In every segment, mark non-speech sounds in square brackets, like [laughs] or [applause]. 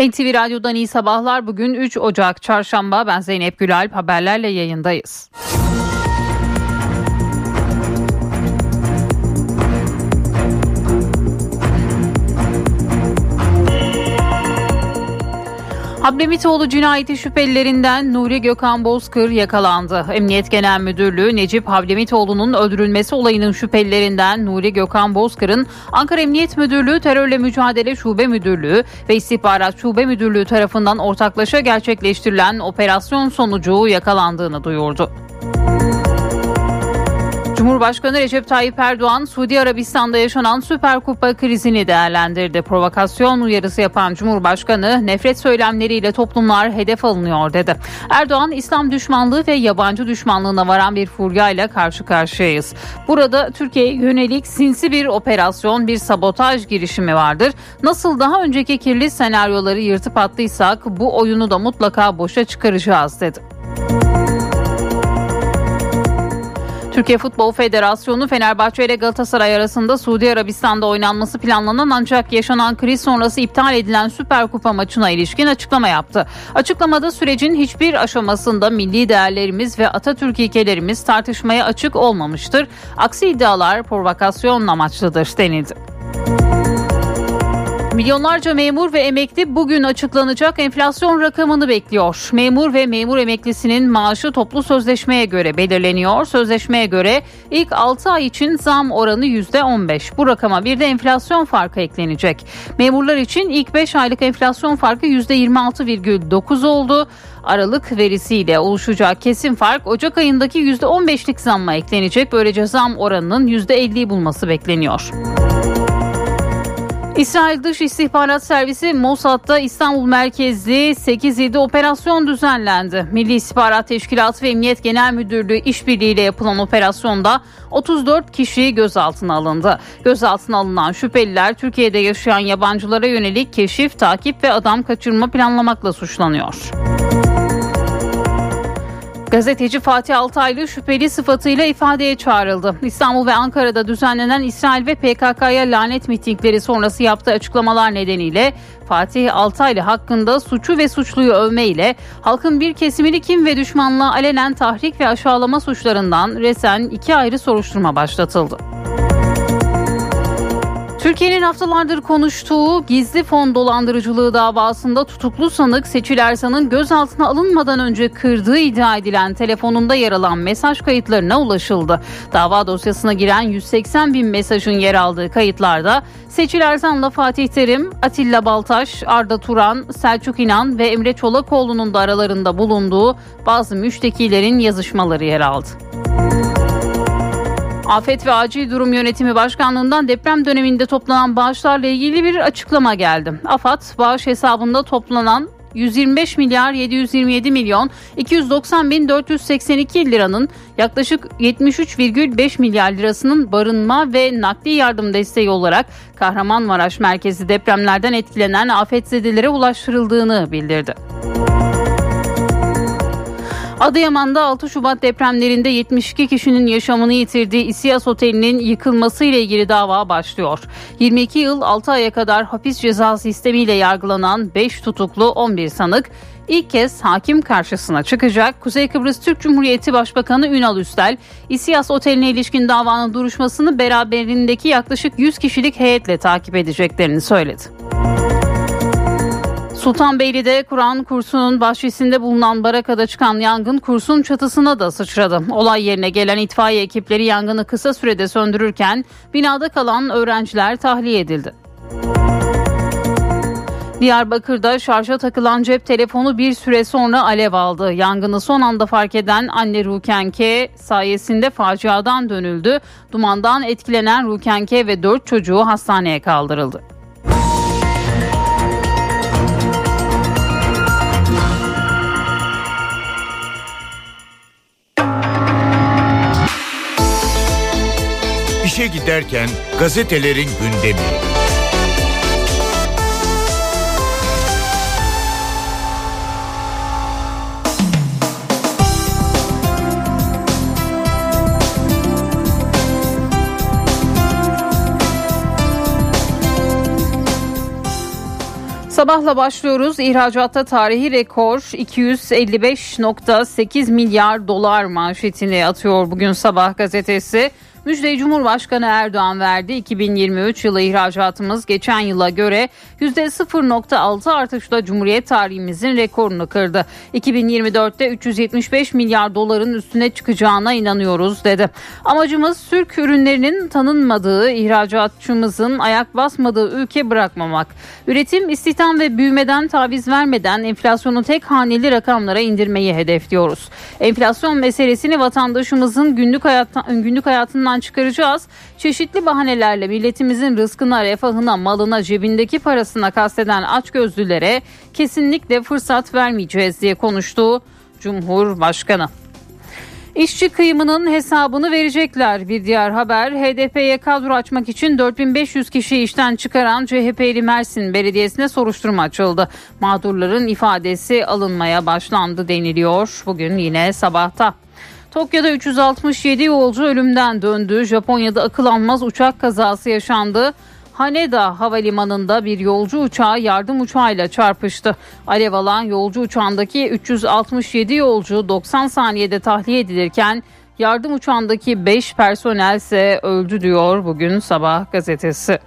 NTV Radyo'dan iyi sabahlar. Bugün 3 Ocak Çarşamba. Ben Zeynep Gülalp haberlerle yayındayız. Hablemitoğlu cinayeti şüphelilerinden Nuri Gökhan Bozkır yakalandı. Emniyet Genel Müdürlüğü Necip Hablemitoğlu'nun öldürülmesi olayının şüphelilerinden Nuri Gökhan Bozkır'ın Ankara Emniyet Müdürlüğü Terörle Mücadele Şube Müdürlüğü ve İstihbarat Şube Müdürlüğü tarafından ortaklaşa gerçekleştirilen operasyon sonucu yakalandığını duyurdu. Cumhurbaşkanı Recep Tayyip Erdoğan, Suudi Arabistan'da yaşanan Süper Kupa krizini değerlendirdi. Provokasyon uyarısı yapan Cumhurbaşkanı, nefret söylemleriyle toplumlar hedef alınıyor dedi. Erdoğan, İslam düşmanlığı ve yabancı düşmanlığına varan bir furya ile karşı karşıyayız. Burada Türkiye'ye yönelik sinsi bir operasyon, bir sabotaj girişimi vardır. Nasıl daha önceki kirli senaryoları yırtıp attıysak bu oyunu da mutlaka boşa çıkaracağız dedi. Türkiye Futbol Federasyonu Fenerbahçe ile Galatasaray arasında Suudi Arabistan'da oynanması planlanan ancak yaşanan kriz sonrası iptal edilen Süper Kupa maçına ilişkin açıklama yaptı. Açıklamada sürecin hiçbir aşamasında milli değerlerimiz ve Atatürk ilkelerimiz tartışmaya açık olmamıştır. Aksi iddialar provokasyon amaçlıdır denildi. Milyonlarca memur ve emekli bugün açıklanacak enflasyon rakamını bekliyor. Memur ve memur emeklisinin maaşı toplu sözleşmeye göre belirleniyor. Sözleşmeye göre ilk 6 ay için zam oranı %15. Bu rakama bir de enflasyon farkı eklenecek. Memurlar için ilk 5 aylık enflasyon farkı %26,9 oldu. Aralık verisiyle oluşacak kesin fark Ocak ayındaki %15'lik zamma eklenecek. Böylece zam oranının %50'yi bulması bekleniyor. İsrail Dış İstihbarat Servisi Mossad'da İstanbul merkezli 8-7 operasyon düzenlendi. Milli İstihbarat Teşkilatı ve Emniyet Genel Müdürlüğü işbirliğiyle yapılan operasyonda 34 kişi gözaltına alındı. Gözaltına alınan şüpheliler Türkiye'de yaşayan yabancılara yönelik keşif, takip ve adam kaçırma planlamakla suçlanıyor. Gazeteci Fatih Altaylı şüpheli sıfatıyla ifadeye çağrıldı. İstanbul ve Ankara'da düzenlenen İsrail ve PKK'ya lanet mitingleri sonrası yaptığı açıklamalar nedeniyle Fatih Altaylı hakkında suçu ve suçluyu övme ile halkın bir kesimini kim ve düşmanlığa alenen tahrik ve aşağılama suçlarından resen iki ayrı soruşturma başlatıldı. Türkiye'nin haftalardır konuştuğu gizli fon dolandırıcılığı davasında tutuklu sanık Seçil Ersan'ın gözaltına alınmadan önce kırdığı iddia edilen telefonunda yer alan mesaj kayıtlarına ulaşıldı. Dava dosyasına giren 180 bin mesajın yer aldığı kayıtlarda Seçil Ersan'la Fatih Terim, Atilla Baltaş, Arda Turan, Selçuk İnan ve Emre Çolakoğlu'nun da aralarında bulunduğu bazı müştekilerin yazışmaları yer aldı. Afet ve Acil Durum Yönetimi Başkanlığı'ndan deprem döneminde toplanan bağışlarla ilgili bir açıklama geldi. AFAD bağış hesabında toplanan 125 milyar 727 milyon 290 bin 482 liranın yaklaşık 73,5 milyar lirasının barınma ve nakli yardım desteği olarak Kahramanmaraş merkezi depremlerden etkilenen afetzedelere ulaştırıldığını bildirdi. Adıyaman'da 6 Şubat depremlerinde 72 kişinin yaşamını yitirdiği İSİAS Oteli'nin yıkılması ile ilgili dava başlıyor. 22 yıl 6 aya kadar hapis cezası sistemiyle yargılanan 5 tutuklu 11 sanık ilk kez hakim karşısına çıkacak. Kuzey Kıbrıs Türk Cumhuriyeti Başbakanı Ünal Üstel, İSİAS Oteli'ne ilişkin davanın duruşmasını beraberindeki yaklaşık 100 kişilik heyetle takip edeceklerini söyledi. Sultanbeyli'de Kur'an kursunun bahçesinde bulunan barakada çıkan yangın kursun çatısına da sıçradı. Olay yerine gelen itfaiye ekipleri yangını kısa sürede söndürürken binada kalan öğrenciler tahliye edildi. Diyarbakır'da şarja takılan cep telefonu bir süre sonra alev aldı. Yangını son anda fark eden anne Rukenke sayesinde faciadan dönüldü. Dumandan etkilenen Rukenke ve dört çocuğu hastaneye kaldırıldı. İşe giderken gazetelerin gündemi. Sabahla başlıyoruz. İhracatta tarihi rekor 255.8 milyar dolar manşetini atıyor bugün sabah gazetesi. Müjdeyi Cumhurbaşkanı Erdoğan verdi. 2023 yılı ihracatımız geçen yıla göre %0.6 artışla Cumhuriyet tarihimizin rekorunu kırdı. 2024'te 375 milyar doların üstüne çıkacağına inanıyoruz dedi. Amacımız Türk ürünlerinin tanınmadığı, ihracatçımızın ayak basmadığı ülke bırakmamak. Üretim, istihdam ve büyümeden taviz vermeden enflasyonu tek haneli rakamlara indirmeyi hedefliyoruz. Enflasyon meselesini vatandaşımızın günlük hayattan, günlük hayatından hayatından çıkaracağız. Çeşitli bahanelerle milletimizin rızkına, refahına, malına, cebindeki parasına kasteden açgözlülere kesinlikle fırsat vermeyeceğiz diye konuştu Cumhurbaşkanı. İşçi kıyımının hesabını verecekler. Bir diğer haber HDP'ye kadro açmak için 4500 kişi işten çıkaran CHP'li Mersin Belediyesi'ne soruşturma açıldı. Mağdurların ifadesi alınmaya başlandı deniliyor bugün yine sabahta. Tokyo'da 367 yolcu ölümden döndü. Japonya'da akıl almaz uçak kazası yaşandı. Haneda Havalimanı'nda bir yolcu uçağı yardım uçağıyla çarpıştı. Alev alan yolcu uçağındaki 367 yolcu 90 saniyede tahliye edilirken yardım uçağındaki 5 personel ise öldü diyor bugün sabah gazetesi.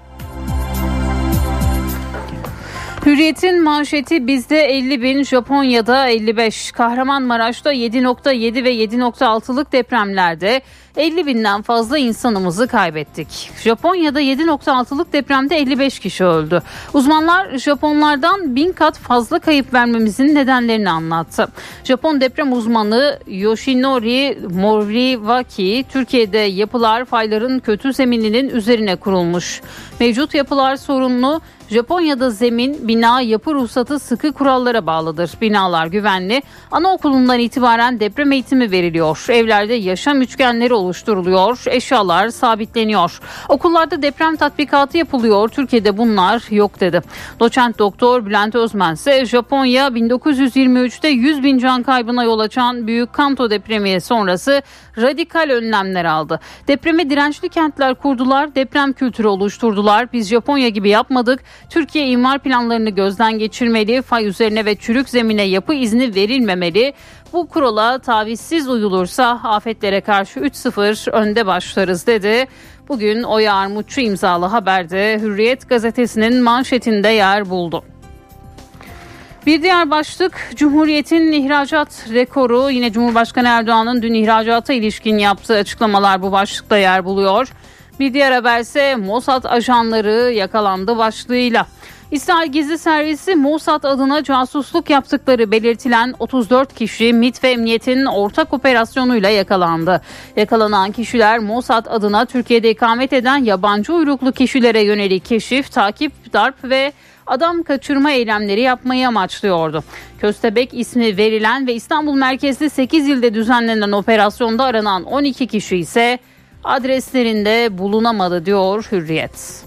Hürriyet'in manşeti bizde 50 bin, Japonya'da 55. Kahramanmaraş'ta 7.7 ve 7.6'lık depremlerde 50 binden fazla insanımızı kaybettik. Japonya'da 7.6'lık depremde 55 kişi öldü. Uzmanlar Japonlardan bin kat fazla kayıp vermemizin nedenlerini anlattı. Japon deprem uzmanı Yoshinori Moriwaki, Türkiye'de yapılar fayların kötü zemininin üzerine kurulmuş. Mevcut yapılar sorunlu, Japonya'da zemin, bina, yapı ruhsatı sıkı kurallara bağlıdır. Binalar güvenli. Anaokulundan itibaren deprem eğitimi veriliyor. Evlerde yaşam üçgenleri oluşturuluyor. Eşyalar sabitleniyor. Okullarda deprem tatbikatı yapılıyor. Türkiye'de bunlar yok dedi. Doçent doktor Bülent Özmen ise Japonya 1923'te 100 bin can kaybına yol açan büyük Kanto depremi sonrası radikal önlemler aldı. Depreme dirençli kentler kurdular, deprem kültürü oluşturdular. Biz Japonya gibi yapmadık. Türkiye imar planlarını gözden geçirmeli, fay üzerine ve çürük zemine yapı izni verilmemeli. Bu kurala tavizsiz uyulursa afetlere karşı 3-0 önde başlarız dedi. Bugün Oya Armutçu imzalı haberde Hürriyet gazetesinin manşetinde yer buldu. Bir diğer başlık Cumhuriyet'in ihracat rekoru yine Cumhurbaşkanı Erdoğan'ın dün ihracata ilişkin yaptığı açıklamalar bu başlıkta yer buluyor. Bir diğer haber ise Mossad ajanları yakalandı başlığıyla. İsrail Gizli Servisi Mossad adına casusluk yaptıkları belirtilen 34 kişi MİT ve Emniyet'in ortak operasyonuyla yakalandı. Yakalanan kişiler Mossad adına Türkiye'de ikamet eden yabancı uyruklu kişilere yönelik keşif, takip, darp ve adam kaçırma eylemleri yapmayı amaçlıyordu. Köstebek ismi verilen ve İstanbul merkezli 8 ilde düzenlenen operasyonda aranan 12 kişi ise adreslerinde bulunamadı diyor Hürriyet.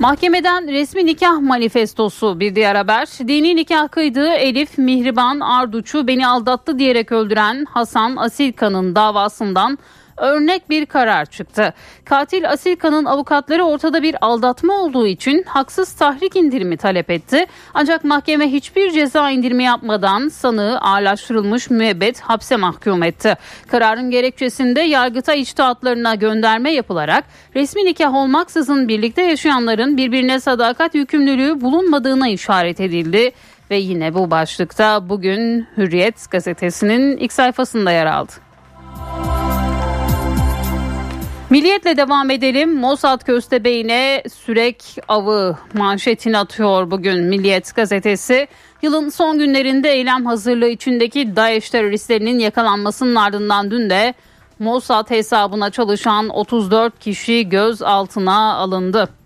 Mahkemeden resmi nikah manifestosu bir diğer haber. Dini nikah kıydığı Elif Mihriban Arduç'u beni aldattı diyerek öldüren Hasan Asilkan'ın davasından örnek bir karar çıktı. Katil Asilka'nın avukatları ortada bir aldatma olduğu için haksız tahrik indirimi talep etti. Ancak mahkeme hiçbir ceza indirimi yapmadan sanığı ağırlaştırılmış müebbet hapse mahkum etti. Kararın gerekçesinde yargıta içtihatlarına gönderme yapılarak resmi nikah olmaksızın birlikte yaşayanların birbirine sadakat yükümlülüğü bulunmadığına işaret edildi ve yine bu başlıkta bugün Hürriyet gazetesinin ilk sayfasında yer aldı. Milliyetle devam edelim. Mossad köstebeğine sürek avı manşetini atıyor bugün Milliyet gazetesi. Yılın son günlerinde eylem hazırlığı içindeki DAEŞ teröristlerinin yakalanmasının ardından dün de Mossad hesabına çalışan 34 kişi gözaltına alındı.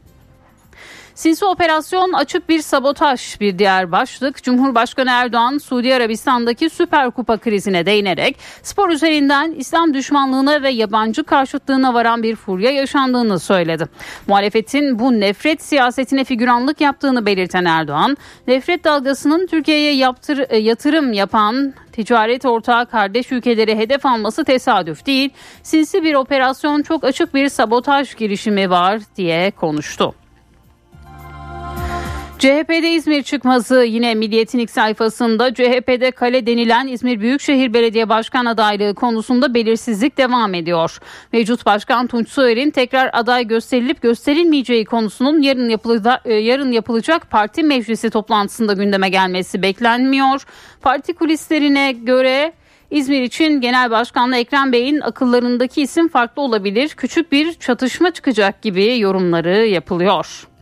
Sinsi operasyon açık bir sabotaj bir diğer başlık. Cumhurbaşkanı Erdoğan Suudi Arabistan'daki Süper Kupa krizine değinerek spor üzerinden İslam düşmanlığına ve yabancı karşıtlığına varan bir furya yaşandığını söyledi. Muhalefetin bu nefret siyasetine figüranlık yaptığını belirten Erdoğan, nefret dalgasının Türkiye'ye yaptır, yatırım yapan ticaret ortağı kardeş ülkeleri hedef alması tesadüf değil, sinsi bir operasyon çok açık bir sabotaj girişimi var diye konuştu. CHP'de İzmir çıkması yine Milliyet'in ilk sayfasında CHP'de kale denilen İzmir Büyükşehir Belediye Başkan adaylığı konusunda belirsizlik devam ediyor. Mevcut Başkan Tunç Soyer'in tekrar aday gösterilip gösterilmeyeceği konusunun yarın, yapılaca, e, yarın yapılacak parti meclisi toplantısında gündeme gelmesi beklenmiyor. Parti kulislerine göre İzmir için Genel Başkanlı Ekrem Bey'in akıllarındaki isim farklı olabilir. Küçük bir çatışma çıkacak gibi yorumları yapılıyor.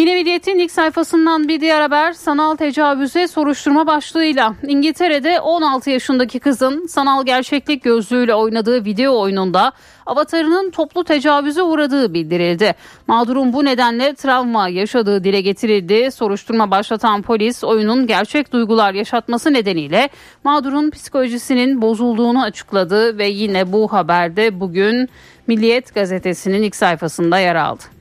Yine Milliyet'in ilk sayfasından bir diğer haber sanal tecavüze soruşturma başlığıyla İngiltere'de 16 yaşındaki kızın sanal gerçeklik gözlüğüyle oynadığı video oyununda avatarının toplu tecavüze uğradığı bildirildi. Mağdurun bu nedenle travma yaşadığı dile getirildi. Soruşturma başlatan polis oyunun gerçek duygular yaşatması nedeniyle mağdurun psikolojisinin bozulduğunu açıkladı ve yine bu haberde bugün Milliyet gazetesinin ilk sayfasında yer aldı.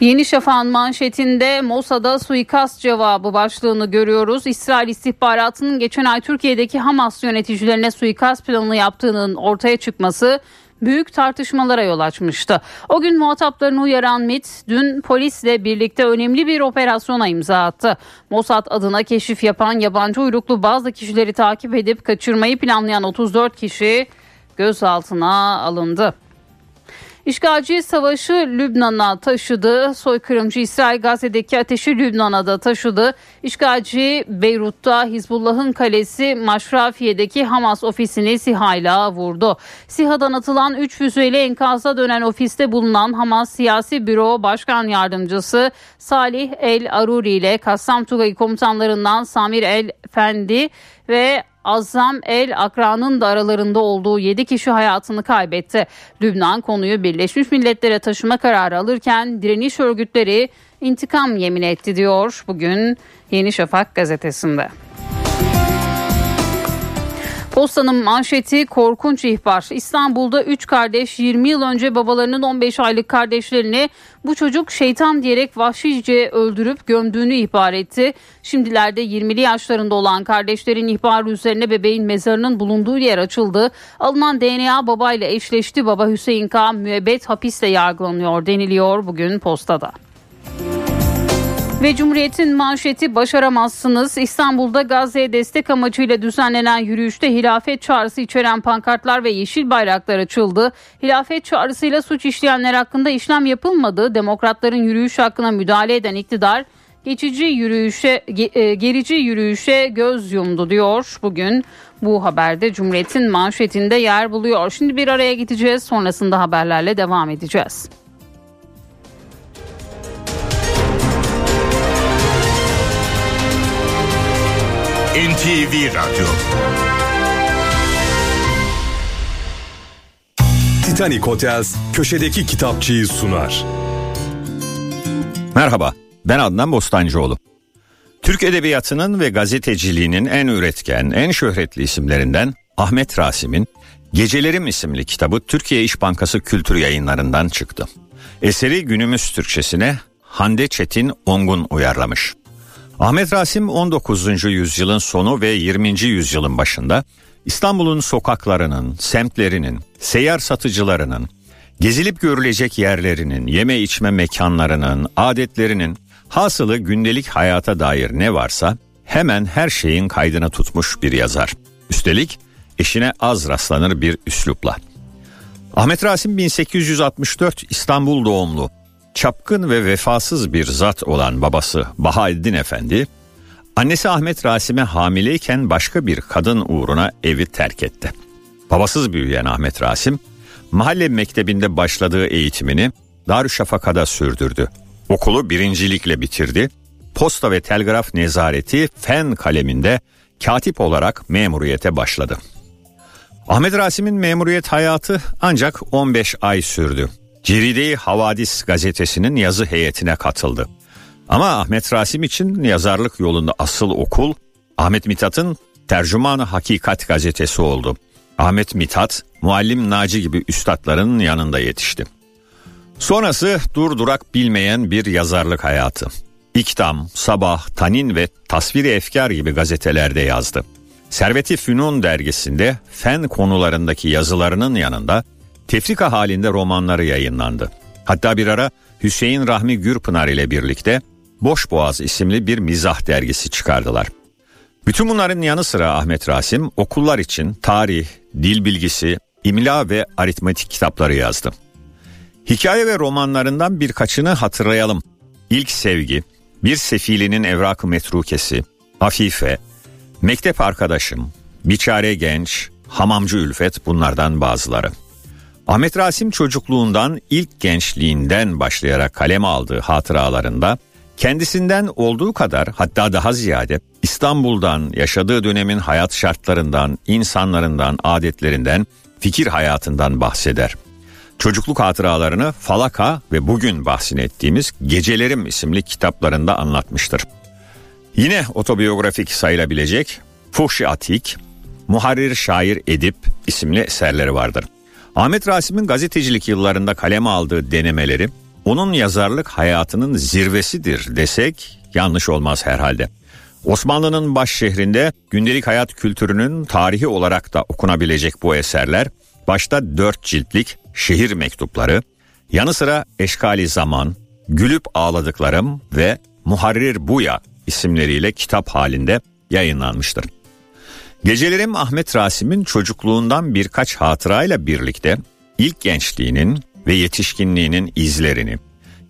Yeni Şafak'ın manşetinde Mossad'a suikast cevabı başlığını görüyoruz. İsrail istihbaratının geçen ay Türkiye'deki Hamas yöneticilerine suikast planı yaptığının ortaya çıkması büyük tartışmalara yol açmıştı. O gün muhataplarını uyaran MIT dün polisle birlikte önemli bir operasyona imza attı. Mossad adına keşif yapan yabancı uyruklu bazı kişileri takip edip kaçırmayı planlayan 34 kişi gözaltına alındı. İşgalci savaşı Lübnan'a taşıdı. Soykırımcı İsrail Gazze'deki ateşi Lübnan'a da taşıdı. İşgalci Beyrut'ta Hizbullah'ın kalesi Maşrafiye'deki Hamas ofisini SİHA'yla vurdu. SİHA'dan atılan 3 füzeyle enkaza dönen ofiste bulunan Hamas Siyasi Büro Başkan Yardımcısı Salih El Aruri ile Kassam Tugay komutanlarından Samir El Fendi ve Azam El Akra'nın da aralarında olduğu 7 kişi hayatını kaybetti. Lübnan konuyu Birleşmiş Milletler'e taşıma kararı alırken direniş örgütleri intikam yemin etti diyor bugün Yeni Şafak gazetesinde. Postanın manşeti korkunç ihbar. İstanbul'da 3 kardeş 20 yıl önce babalarının 15 aylık kardeşlerini bu çocuk şeytan diyerek vahşice öldürüp gömdüğünü ihbar etti. Şimdilerde 20'li yaşlarında olan kardeşlerin ihbarı üzerine bebeğin mezarının bulunduğu yer açıldı. Alınan DNA babayla eşleşti. Baba Hüseyin K. müebbet hapisle yargılanıyor deniliyor bugün postada. Ve Cumhuriyet'in manşeti başaramazsınız. İstanbul'da Gazze'ye destek amacıyla düzenlenen yürüyüşte hilafet çağrısı içeren pankartlar ve yeşil bayraklar açıldı. Hilafet çağrısıyla suç işleyenler hakkında işlem yapılmadı. Demokratların yürüyüş hakkına müdahale eden iktidar geçici yürüyüşe e, gerici yürüyüşe göz yumdu diyor. Bugün bu haberde Cumhuriyet'in manşetinde yer buluyor. Şimdi bir araya gideceğiz. Sonrasında haberlerle devam edeceğiz. NTV Radyo Titanic Hotels köşedeki kitapçıyı sunar. Merhaba, ben Adnan Bostancıoğlu. Türk edebiyatının ve gazeteciliğinin en üretken, en şöhretli isimlerinden Ahmet Rasim'in Gecelerim isimli kitabı Türkiye İş Bankası Kültür Yayınlarından çıktı. Eseri günümüz Türkçesine Hande Çetin Ongun uyarlamış. Ahmet Rasim 19. yüzyılın sonu ve 20. yüzyılın başında İstanbul'un sokaklarının, semtlerinin, seyyar satıcılarının, gezilip görülecek yerlerinin, yeme içme mekanlarının, adetlerinin, hasılı gündelik hayata dair ne varsa hemen her şeyin kaydını tutmuş bir yazar. Üstelik eşine az rastlanır bir üslupla. Ahmet Rasim 1864 İstanbul doğumlu çapkın ve vefasız bir zat olan babası Bahaeddin Efendi, annesi Ahmet Rasim'e hamileyken başka bir kadın uğruna evi terk etti. Babasız büyüyen Ahmet Rasim, mahalle mektebinde başladığı eğitimini Darüşşafaka'da sürdürdü. Okulu birincilikle bitirdi. Posta ve telgraf nezareti fen kaleminde katip olarak memuriyete başladı. Ahmet Rasim'in memuriyet hayatı ancak 15 ay sürdü. Ceride-i Havadis gazetesinin yazı heyetine katıldı. Ama Ahmet Rasim için yazarlık yolunda asıl okul Ahmet Mithat'ın Tercümanı Hakikat gazetesi oldu. Ahmet Mithat, Muallim Naci gibi üstadların yanında yetişti. Sonrası durdurak bilmeyen bir yazarlık hayatı. İktam, Sabah, Tanin ve Tasviri Efkar gibi gazetelerde yazdı. Serveti Fünun dergisinde fen konularındaki yazılarının yanında tefrika halinde romanları yayınlandı. Hatta bir ara Hüseyin Rahmi Gürpınar ile birlikte Boş Boğaz isimli bir mizah dergisi çıkardılar. Bütün bunların yanı sıra Ahmet Rasim okullar için tarih, dil bilgisi, imla ve aritmetik kitapları yazdı. Hikaye ve romanlarından birkaçını hatırlayalım. İlk Sevgi, Bir Sefilinin Evrak-ı Metrukesi, Hafife, Mektep Arkadaşım, Biçare Genç, Hamamcı Ülfet bunlardan bazıları. Ahmet Rasim çocukluğundan ilk gençliğinden başlayarak kalem aldığı hatıralarında kendisinden olduğu kadar hatta daha ziyade İstanbul'dan, yaşadığı dönemin hayat şartlarından, insanlarından, adetlerinden, fikir hayatından bahseder. Çocukluk hatıralarını Falaka ve bugün bahsini ettiğimiz Gecelerim isimli kitaplarında anlatmıştır. Yine otobiyografik sayılabilecek Fuhşi Atik, Muharrir Şair Edip isimli eserleri vardır. Ahmet Rasim'in gazetecilik yıllarında kaleme aldığı denemeleri onun yazarlık hayatının zirvesidir desek yanlış olmaz herhalde. Osmanlı'nın baş şehrinde gündelik hayat kültürünün tarihi olarak da okunabilecek bu eserler başta dört ciltlik şehir mektupları, yanı sıra Eşkali Zaman, Gülüp Ağladıklarım ve Muharrir Buya isimleriyle kitap halinde yayınlanmıştır. Gecelerim Ahmet Rasim'in çocukluğundan birkaç hatırayla birlikte ilk gençliğinin ve yetişkinliğinin izlerini,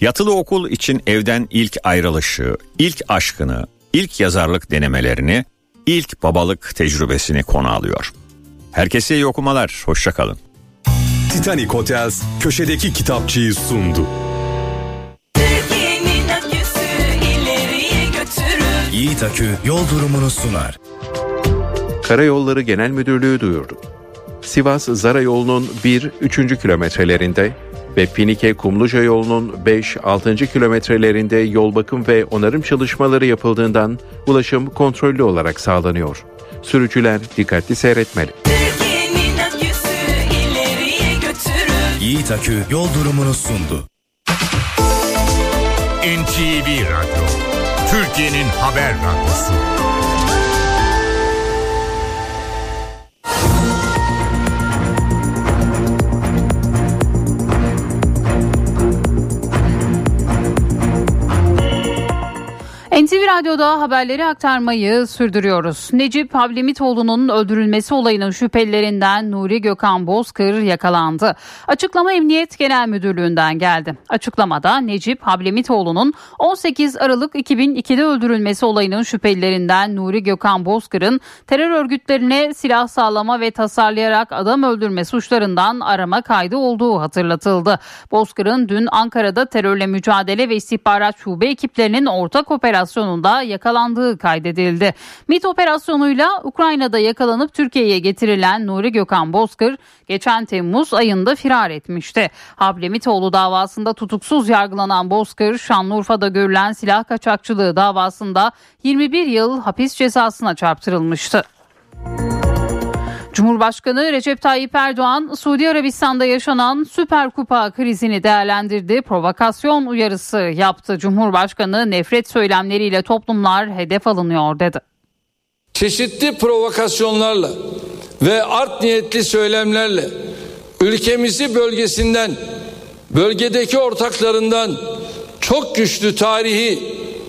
yatılı okul için evden ilk ayrılışı, ilk aşkını, ilk yazarlık denemelerini, ilk babalık tecrübesini konu alıyor. Herkese iyi okumalar, hoşçakalın. Titanic Hotels köşedeki kitapçıyı sundu. Yiğit Akü yol durumunu sunar. Karayolları Genel Müdürlüğü duyurdu. Sivas-Zara yolunun 1-3. kilometrelerinde ve Pinike-Kumluca yolunun 5-6. kilometrelerinde yol bakım ve onarım çalışmaları yapıldığından ulaşım kontrollü olarak sağlanıyor. Sürücüler dikkatli seyretmeli. Yiğit Akü yol durumunu sundu. NTV Radyo, Türkiye'nin haber radyosu. NTV Radyo'da haberleri aktarmayı sürdürüyoruz. Necip Havlimitoğlu'nun öldürülmesi olayının şüphelilerinden Nuri Gökhan Bozkır yakalandı. Açıklama Emniyet Genel Müdürlüğü'nden geldi. Açıklamada Necip Havlimitoğlu'nun 18 Aralık 2002'de öldürülmesi olayının şüphelilerinden Nuri Gökhan Bozkır'ın terör örgütlerine silah sağlama ve tasarlayarak adam öldürme suçlarından arama kaydı olduğu hatırlatıldı. Bozkır'ın dün Ankara'da terörle mücadele ve istihbarat şube ekiplerinin ortak operasyonu operasyonunda yakalandığı kaydedildi. MIT operasyonuyla Ukrayna'da yakalanıp Türkiye'ye getirilen Nuri Gökhan Bozkır geçen Temmuz ayında firar etmişti. Hablemitoğlu davasında tutuksuz yargılanan Bozkır Şanlıurfa'da görülen silah kaçakçılığı davasında 21 yıl hapis cezasına çarptırılmıştı. Cumhurbaşkanı Recep Tayyip Erdoğan Suudi Arabistan'da yaşanan Süper Kupa krizini değerlendirdi. Provokasyon uyarısı yaptı. Cumhurbaşkanı nefret söylemleriyle toplumlar hedef alınıyor dedi. Çeşitli provokasyonlarla ve art niyetli söylemlerle ülkemizi bölgesinden, bölgedeki ortaklarından çok güçlü tarihi,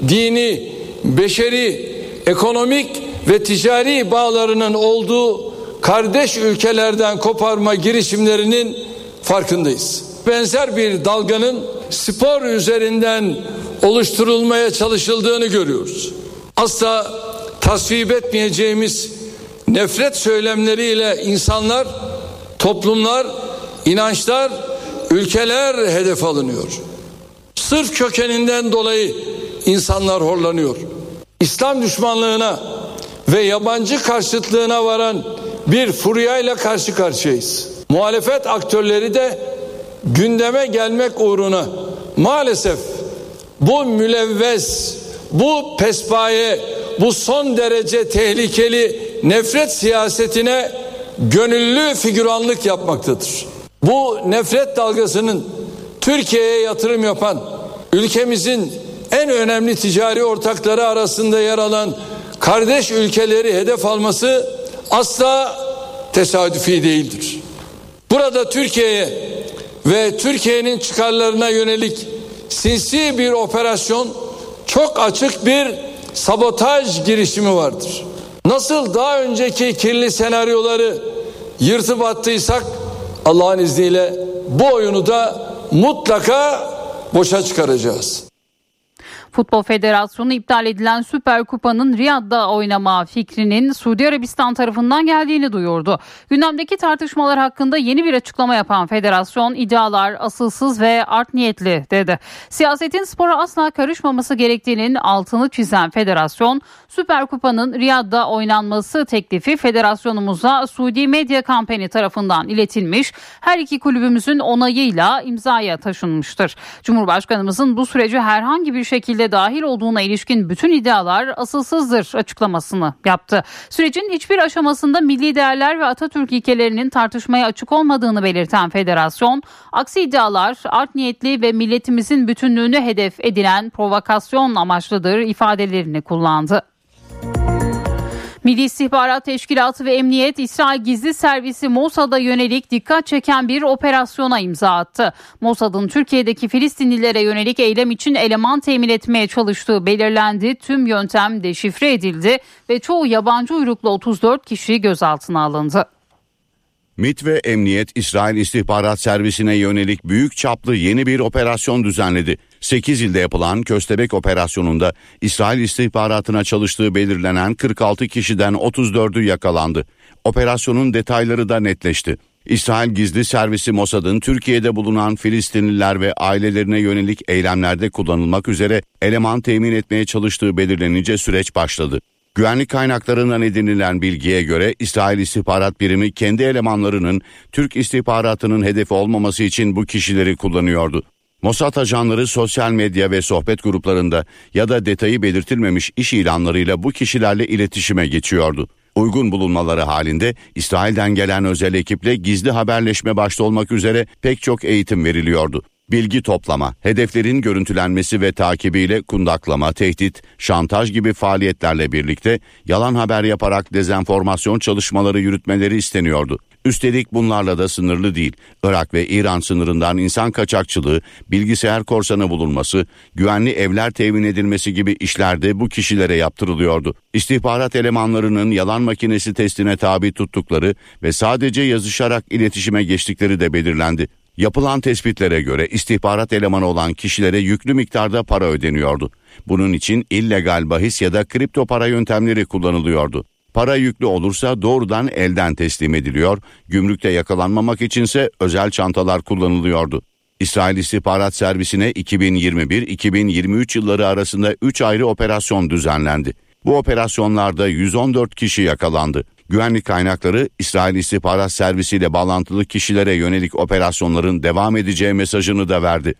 dini, beşeri, ekonomik ve ticari bağlarının olduğu kardeş ülkelerden koparma girişimlerinin farkındayız. Benzer bir dalganın spor üzerinden oluşturulmaya çalışıldığını görüyoruz. Asla tasvip etmeyeceğimiz nefret söylemleriyle insanlar, toplumlar, inançlar, ülkeler hedef alınıyor. Sırf kökeninden dolayı insanlar horlanıyor. İslam düşmanlığına ve yabancı karşıtlığına varan bir furyayla karşı karşıyayız. Muhalefet aktörleri de gündeme gelmek uğruna maalesef bu mülevves, bu pespaye, bu son derece tehlikeli nefret siyasetine gönüllü figüranlık yapmaktadır. Bu nefret dalgasının Türkiye'ye yatırım yapan ülkemizin en önemli ticari ortakları arasında yer alan kardeş ülkeleri hedef alması asla tesadüfi değildir. Burada Türkiye'ye ve Türkiye'nin çıkarlarına yönelik sinsi bir operasyon çok açık bir sabotaj girişimi vardır. Nasıl daha önceki kirli senaryoları yırtıp attıysak Allah'ın izniyle bu oyunu da mutlaka boşa çıkaracağız. Futbol Federasyonu iptal edilen Süper Kupa'nın Riyad'da oynama fikrinin Suudi Arabistan tarafından geldiğini duyurdu. Gündemdeki tartışmalar hakkında yeni bir açıklama yapan federasyon iddialar asılsız ve art niyetli dedi. Siyasetin spora asla karışmaması gerektiğinin altını çizen federasyon Süper Kupa'nın Riyad'da oynanması teklifi federasyonumuza Suudi Medya Kampanya tarafından iletilmiş. Her iki kulübümüzün onayıyla imzaya taşınmıştır. Cumhurbaşkanımızın bu sürece herhangi bir şekilde dahil olduğuna ilişkin bütün iddialar asılsızdır açıklamasını yaptı. Sürecin hiçbir aşamasında milli değerler ve Atatürk ilkelerinin tartışmaya açık olmadığını belirten federasyon, aksi iddialar art niyetli ve milletimizin bütünlüğünü hedef edilen provokasyon amaçlıdır ifadelerini kullandı. Milli İstihbarat Teşkilatı ve Emniyet İsrail Gizli Servisi Mossad'a yönelik dikkat çeken bir operasyona imza attı. Mossad'ın Türkiye'deki Filistinlilere yönelik eylem için eleman temin etmeye çalıştığı belirlendi. Tüm yöntem deşifre edildi ve çoğu yabancı uyruklu 34 kişi gözaltına alındı. MIT ve Emniyet İsrail İstihbarat Servisi'ne yönelik büyük çaplı yeni bir operasyon düzenledi. 8 ilde yapılan Köstebek operasyonunda İsrail istihbaratına çalıştığı belirlenen 46 kişiden 34'ü yakalandı. Operasyonun detayları da netleşti. İsrail Gizli Servisi Mossad'ın Türkiye'de bulunan Filistinliler ve ailelerine yönelik eylemlerde kullanılmak üzere eleman temin etmeye çalıştığı belirlenince süreç başladı. Güvenlik kaynaklarından edinilen bilgiye göre İsrail İstihbarat Birimi kendi elemanlarının Türk istihbaratının hedefi olmaması için bu kişileri kullanıyordu. Mossad ajanları sosyal medya ve sohbet gruplarında ya da detayı belirtilmemiş iş ilanlarıyla bu kişilerle iletişime geçiyordu. Uygun bulunmaları halinde İsrail'den gelen özel ekiple gizli haberleşme başta olmak üzere pek çok eğitim veriliyordu. Bilgi toplama, hedeflerin görüntülenmesi ve takibiyle kundaklama, tehdit, şantaj gibi faaliyetlerle birlikte yalan haber yaparak dezenformasyon çalışmaları yürütmeleri isteniyordu. Üstelik bunlarla da sınırlı değil. Irak ve İran sınırından insan kaçakçılığı, bilgisayar korsanı bulunması, güvenli evler temin edilmesi gibi işlerde bu kişilere yaptırılıyordu. İstihbarat elemanlarının yalan makinesi testine tabi tuttukları ve sadece yazışarak iletişime geçtikleri de belirlendi. Yapılan tespitlere göre istihbarat elemanı olan kişilere yüklü miktarda para ödeniyordu. Bunun için illegal bahis ya da kripto para yöntemleri kullanılıyordu. Para yüklü olursa doğrudan elden teslim ediliyor, gümrükte yakalanmamak içinse özel çantalar kullanılıyordu. İsrail İstihbarat Servisi'ne 2021-2023 yılları arasında 3 ayrı operasyon düzenlendi. Bu operasyonlarda 114 kişi yakalandı. Güvenlik kaynakları İsrail İstihbarat Servisi ile bağlantılı kişilere yönelik operasyonların devam edeceği mesajını da verdi.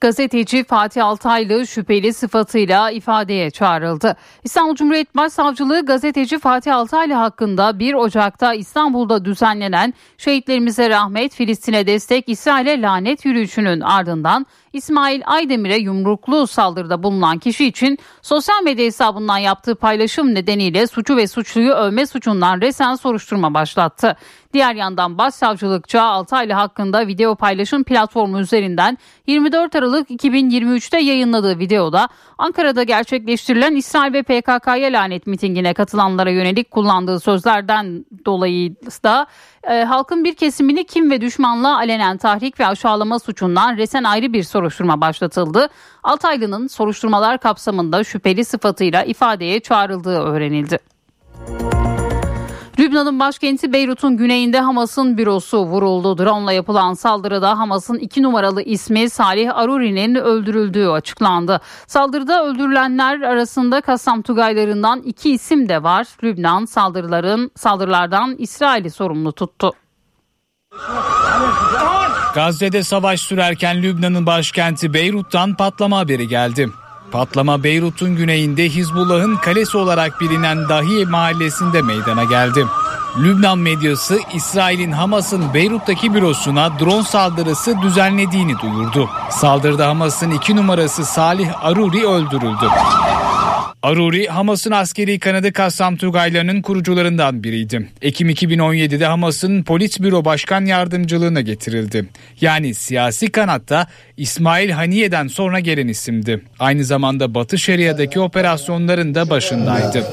Gazeteci Fatih Altaylı şüpheli sıfatıyla ifadeye çağrıldı. İstanbul Cumhuriyet Başsavcılığı gazeteci Fatih Altaylı hakkında 1 Ocak'ta İstanbul'da düzenlenen Şehitlerimize Rahmet, Filistin'e Destek, İsrail'e Lanet yürüyüşünün ardından İsmail Aydemir'e yumruklu saldırıda bulunan kişi için sosyal medya hesabından yaptığı paylaşım nedeniyle suçu ve suçluyu övme suçundan resen soruşturma başlattı. Diğer yandan Başsavcılıkça Altaylı hakkında video paylaşım platformu üzerinden 24 Aralık 2023'te yayınladığı videoda Ankara'da gerçekleştirilen İsrail ve PKK'ya lanet mitingine katılanlara yönelik kullandığı sözlerden dolayı da e, halkın bir kesimini kim ve düşmanlığa alenen tahrik ve aşağılama suçundan resen ayrı bir soruşturma başlatıldı. Altaylı'nın soruşturmalar kapsamında şüpheli sıfatıyla ifadeye çağrıldığı öğrenildi. Lübnan'ın başkenti Beyrut'un güneyinde Hamas'ın bürosu vuruldu. Drone yapılan saldırıda Hamas'ın iki numaralı ismi Salih Aruri'nin öldürüldüğü açıklandı. Saldırıda öldürülenler arasında Kassam Tugaylarından iki isim de var. Lübnan saldırıların saldırılardan İsrail'i sorumlu tuttu. Gazze'de savaş sürerken Lübnan'ın başkenti Beyrut'tan patlama haberi geldi. Patlama Beyrut'un güneyinde Hizbullah'ın kalesi olarak bilinen Dahi mahallesinde meydana geldi. Lübnan medyası İsrail'in Hamas'ın Beyrut'taki bürosuna drone saldırısı düzenlediğini duyurdu. Saldırıda Hamas'ın iki numarası Salih Aruri öldürüldü. Aruri, Hamas'ın askeri kanadı Kassam Tugaylarının kurucularından biriydi. Ekim 2017'de Hamas'ın Polis Büro Başkan Yardımcılığına getirildi. Yani siyasi kanatta İsmail Haniye'den sonra gelen isimdi. Aynı zamanda Batı Şeria'daki operasyonların da başındaydı.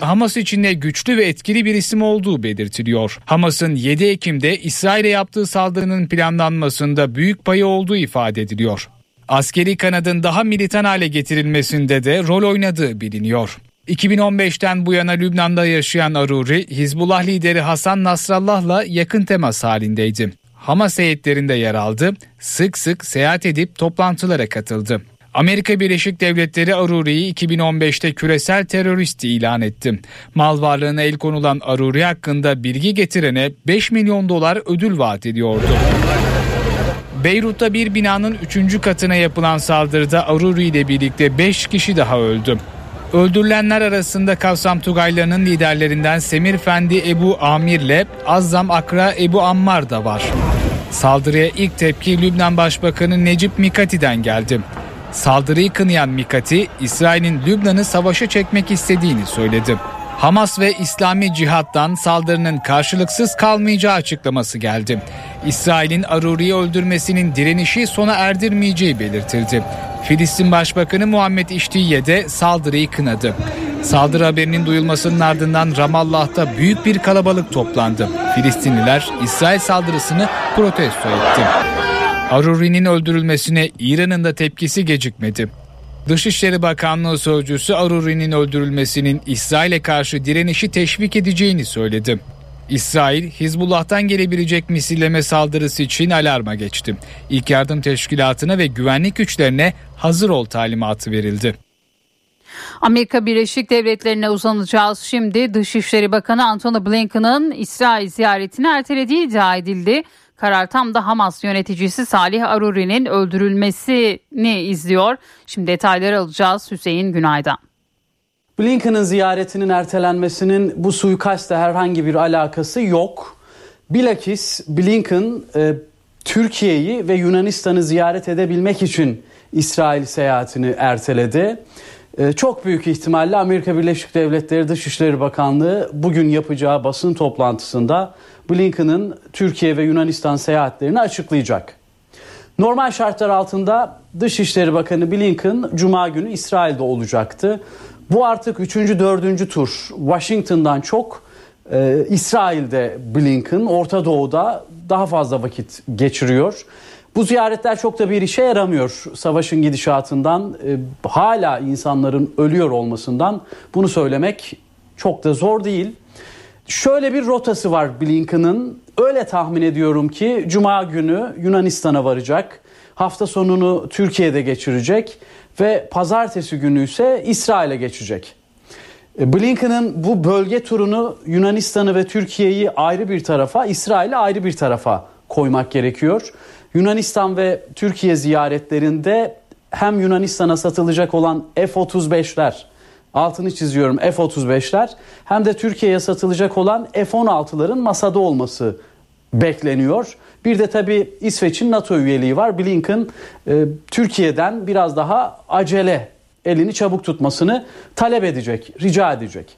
Hamas içinde güçlü ve etkili bir isim olduğu belirtiliyor. Hamas'ın 7 Ekim'de İsrail'e yaptığı saldırının planlanmasında büyük payı olduğu ifade ediliyor askeri kanadın daha militan hale getirilmesinde de rol oynadığı biliniyor. 2015'ten bu yana Lübnan'da yaşayan Aruri, Hizbullah lideri Hasan Nasrallah'la yakın temas halindeydi. Hamas heyetlerinde yer aldı, sık sık seyahat edip toplantılara katıldı. Amerika Birleşik Devletleri Aruri'yi 2015'te küresel terörist ilan etti. Mal varlığına el konulan Aruri hakkında bilgi getirene 5 milyon dolar ödül vaat ediyordu. Beyrut'ta bir binanın 3. katına yapılan saldırıda Aruri ile birlikte 5 kişi daha öldü. Öldürülenler arasında Kavsam Tugaylarının liderlerinden Semir Fendi Ebu Amir ile Azzam Akra Ebu Ammar da var. Saldırıya ilk tepki Lübnan Başbakanı Necip Mikati'den geldi. Saldırıyı kınayan Mikati, İsrail'in Lübnan'ı savaşa çekmek istediğini söyledi. Hamas ve İslami Cihat'tan saldırının karşılıksız kalmayacağı açıklaması geldi. İsrail'in Aruri'yi öldürmesinin direnişi sona erdirmeyeceği belirtildi. Filistin Başbakanı Muhammed İştiye de saldırıyı kınadı. Saldırı haberinin duyulmasının ardından Ramallah'ta büyük bir kalabalık toplandı. Filistinliler İsrail saldırısını protesto etti. Aruri'nin öldürülmesine İran'ın da tepkisi gecikmedi. Dışişleri Bakanlığı Sözcüsü Aruri'nin öldürülmesinin İsrail'e karşı direnişi teşvik edeceğini söyledi. İsrail, Hizbullah'tan gelebilecek misilleme saldırısı için alarma geçti. İlk yardım teşkilatına ve güvenlik güçlerine hazır ol talimatı verildi. Amerika Birleşik Devletleri'ne uzanacağız. Şimdi Dışişleri Bakanı Antony Blinken'ın İsrail ziyaretini ertelediği iddia edildi. Karar tam da Hamas yöneticisi Salih Aruri'nin öldürülmesini izliyor. Şimdi detayları alacağız Hüseyin Günay'dan. Blinken'ın ziyaretinin ertelenmesinin bu suikastle herhangi bir alakası yok. Bilakis Blinken e, Türkiye'yi ve Yunanistan'ı ziyaret edebilmek için İsrail seyahatini erteledi. E, çok büyük ihtimalle Amerika Birleşik Devletleri Dışişleri Bakanlığı bugün yapacağı basın toplantısında Blinken'ın Türkiye ve Yunanistan seyahatlerini açıklayacak. Normal şartlar altında Dışişleri Bakanı Blinken Cuma günü İsrail'de olacaktı. Bu artık 3. 4. tur Washington'dan çok e, İsrail'de Blinken Orta Doğu'da daha fazla vakit geçiriyor. Bu ziyaretler çok da bir işe yaramıyor. Savaşın gidişatından e, hala insanların ölüyor olmasından bunu söylemek çok da zor değil. Şöyle bir rotası var Blinken'ın. Öyle tahmin ediyorum ki Cuma günü Yunanistan'a varacak. Hafta sonunu Türkiye'de geçirecek ve pazartesi günü ise İsrail'e geçecek. E, Blinken'ın bu bölge turunu Yunanistan'ı ve Türkiye'yi ayrı bir tarafa, İsrail'i ayrı bir tarafa koymak gerekiyor. Yunanistan ve Türkiye ziyaretlerinde hem Yunanistan'a satılacak olan F-35'ler altını çiziyorum F-35'ler hem de Türkiye'ye satılacak olan F-16'ların masada olması bekleniyor. Bir de tabii İsveç'in NATO üyeliği var. Blinken e, Türkiye'den biraz daha acele elini çabuk tutmasını talep edecek, rica edecek.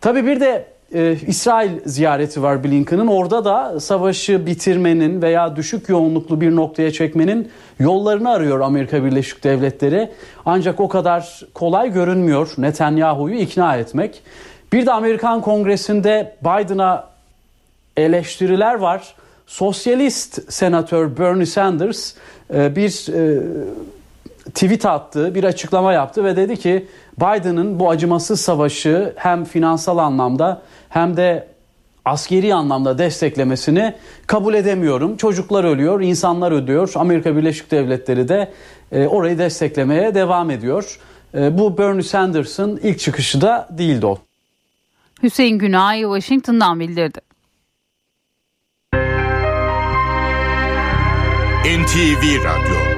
Tabii bir de e, İsrail ziyareti var Blinken'ın. Orada da savaşı bitirmenin veya düşük yoğunluklu bir noktaya çekmenin yollarını arıyor Amerika Birleşik Devletleri. Ancak o kadar kolay görünmüyor Netanyahu'yu ikna etmek. Bir de Amerikan Kongresi'nde Biden'a eleştiriler var. Sosyalist senatör Bernie Sanders e, bir e, tweet attı, bir açıklama yaptı ve dedi ki Biden'ın bu acımasız savaşı hem finansal anlamda hem de askeri anlamda desteklemesini kabul edemiyorum. Çocuklar ölüyor, insanlar ödüyor. Amerika Birleşik Devletleri de e, orayı desteklemeye devam ediyor. E, bu Bernie Sanders'ın ilk çıkışı da değildi o. Hüseyin Günay Washington'dan bildirdi. NTV Radyo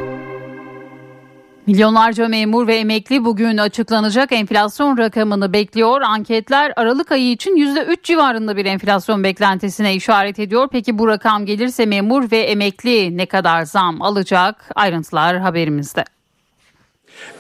Milyonlarca memur ve emekli bugün açıklanacak enflasyon rakamını bekliyor. Anketler Aralık ayı için %3 civarında bir enflasyon beklentisine işaret ediyor. Peki bu rakam gelirse memur ve emekli ne kadar zam alacak? Ayrıntılar haberimizde.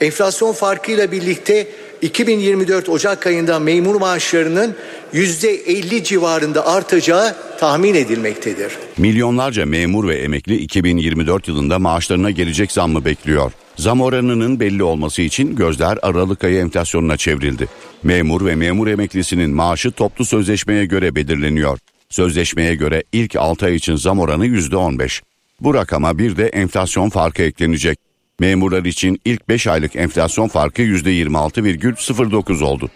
Enflasyon farkıyla birlikte 2024 Ocak ayında memur maaşlarının %50 civarında artacağı tahmin edilmektedir. Milyonlarca memur ve emekli 2024 yılında maaşlarına gelecek zammı bekliyor. Zam oranının belli olması için gözler Aralık ayı enflasyonuna çevrildi. Memur ve memur emeklisinin maaşı toplu sözleşmeye göre belirleniyor. Sözleşmeye göre ilk 6 ay için zam oranı %15. Bu rakama bir de enflasyon farkı eklenecek. Memurlar için ilk 5 aylık enflasyon farkı %26,09 oldu.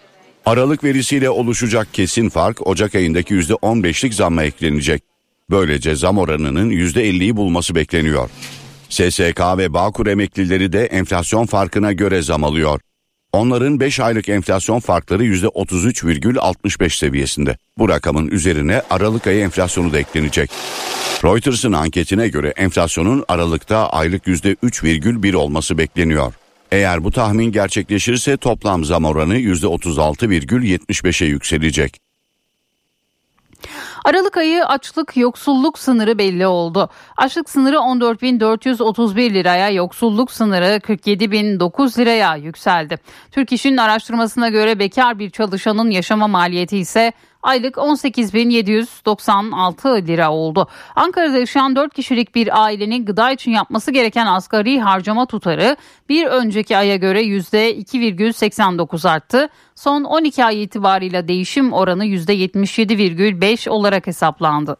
Aralık verisiyle oluşacak kesin fark Ocak ayındaki %15'lik zamma eklenecek. Böylece zam oranının %50'yi bulması bekleniyor. SSK ve Bağkur emeklileri de enflasyon farkına göre zam alıyor. Onların 5 aylık enflasyon farkları %33,65 seviyesinde. Bu rakamın üzerine Aralık ayı enflasyonu da eklenecek. Reuters'ın anketine göre enflasyonun Aralık'ta aylık %3,1 olması bekleniyor. Eğer bu tahmin gerçekleşirse toplam zam oranı %36,75'e yükselecek. Aralık ayı açlık yoksulluk sınırı belli oldu. Açlık sınırı 14.431 liraya, yoksulluk sınırı 47.009 liraya yükseldi. Türk İş'in araştırmasına göre bekar bir çalışanın yaşama maliyeti ise aylık 18.796 lira oldu. Ankara'da yaşayan 4 kişilik bir ailenin gıda için yapması gereken asgari harcama tutarı bir önceki aya göre %2,89 arttı. Son 12 ay itibarıyla değişim oranı %77,5 olarak hesaplandı.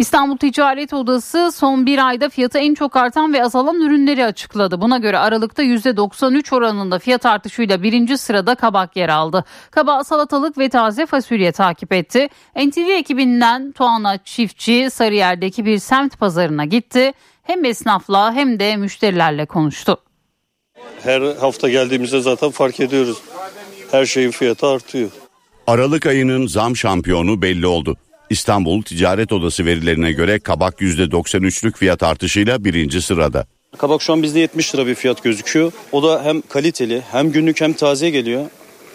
İstanbul Ticaret Odası son bir ayda fiyatı en çok artan ve azalan ürünleri açıkladı. Buna göre Aralık'ta %93 oranında fiyat artışıyla birinci sırada kabak yer aldı. Kabak, salatalık ve taze fasulye takip etti. NTV ekibinden Tuana Çiftçi Sarıyer'deki bir semt pazarına gitti. Hem esnafla hem de müşterilerle konuştu. Her hafta geldiğimizde zaten fark ediyoruz. Her şeyin fiyatı artıyor. Aralık ayının zam şampiyonu belli oldu. İstanbul Ticaret Odası verilerine göre kabak %93'lük fiyat artışıyla birinci sırada. Kabak şu an bizde 70 lira bir fiyat gözüküyor. O da hem kaliteli hem günlük hem taze geliyor.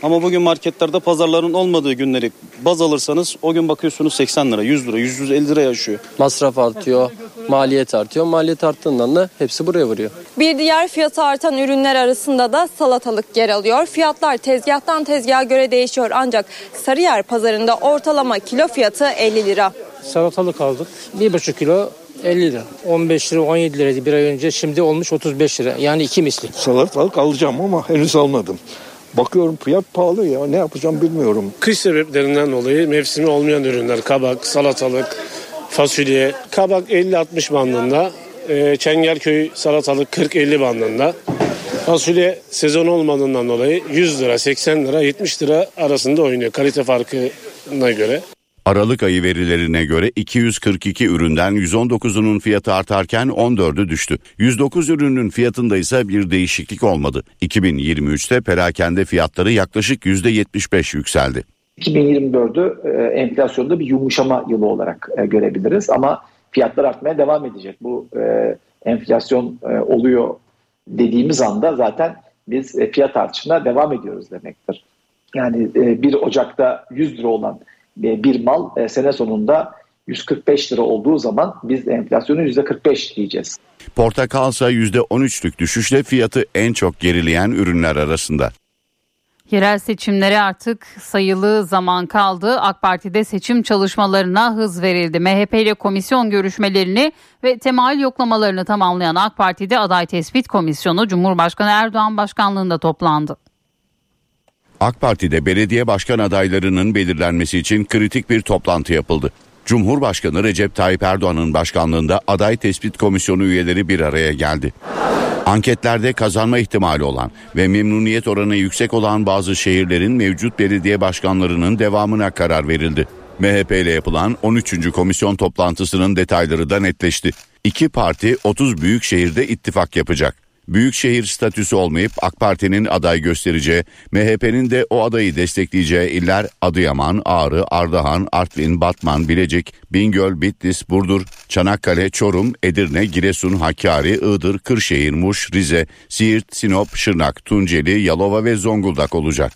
Ama bugün marketlerde pazarların olmadığı günleri baz alırsanız o gün bakıyorsunuz 80 lira, 100 lira, 150 lira yaşıyor. Masraf artıyor, maliyet artıyor. Maliyet arttığından da hepsi buraya vuruyor. Bir diğer fiyatı artan ürünler arasında da salatalık yer alıyor. Fiyatlar tezgahtan tezgaha göre değişiyor ancak Sarıyer pazarında ortalama kilo fiyatı 50 lira. Salatalık aldık. 1,5 kilo 50 lira. 15 lira 17 liraydı bir ay önce şimdi olmuş 35 lira. Yani iki misli. Salatalık alacağım ama henüz almadım. Bakıyorum fiyat pahalı ya ne yapacağım bilmiyorum. Kış sebeplerinden dolayı mevsimi olmayan ürünler kabak, salatalık, fasulye. Kabak 50-60 bandında, e, Çengelköy salatalık 40-50 bandında. Fasulye sezon olmadığından dolayı 100 lira, 80 lira, 70 lira arasında oynuyor kalite farkına göre. Aralık ayı verilerine göre 242 üründen 119'unun fiyatı artarken 14'ü düştü. 109 ürünün fiyatında ise bir değişiklik olmadı. 2023'te perakende fiyatları yaklaşık %75 yükseldi. 2024'ü e, enflasyonda bir yumuşama yılı olarak e, görebiliriz ama fiyatlar artmaya devam edecek. Bu e, enflasyon e, oluyor dediğimiz anda zaten biz e, fiyat artışına devam ediyoruz demektir. Yani e, 1 Ocak'ta 100 lira olan bir mal e, sene sonunda 145 lira olduğu zaman biz enflasyonu %45 diyeceğiz. Portakalsa %13'lük düşüşle fiyatı en çok gerileyen ürünler arasında. Yerel seçimlere artık sayılı zaman kaldı. AK Parti'de seçim çalışmalarına hız verildi. MHP ile komisyon görüşmelerini ve temayül yoklamalarını tamamlayan AK Parti'de aday tespit komisyonu Cumhurbaşkanı Erdoğan başkanlığında toplandı. AK Parti'de belediye başkan adaylarının belirlenmesi için kritik bir toplantı yapıldı. Cumhurbaşkanı Recep Tayyip Erdoğan'ın başkanlığında aday tespit komisyonu üyeleri bir araya geldi. Anketlerde kazanma ihtimali olan ve memnuniyet oranı yüksek olan bazı şehirlerin mevcut belediye başkanlarının devamına karar verildi. MHP ile yapılan 13. komisyon toplantısının detayları da netleşti. İki parti 30 büyük şehirde ittifak yapacak. Büyükşehir statüsü olmayıp AK Parti'nin aday göstereceği, MHP'nin de o adayı destekleyeceği iller Adıyaman, Ağrı, Ardahan, Artvin, Batman, Bilecik, Bingöl, Bitlis, Burdur, Çanakkale, Çorum, Edirne, Giresun, Hakkari, Iğdır, Kırşehir, Muş, Rize, Siirt, Sinop, Şırnak, Tunceli, Yalova ve Zonguldak olacak.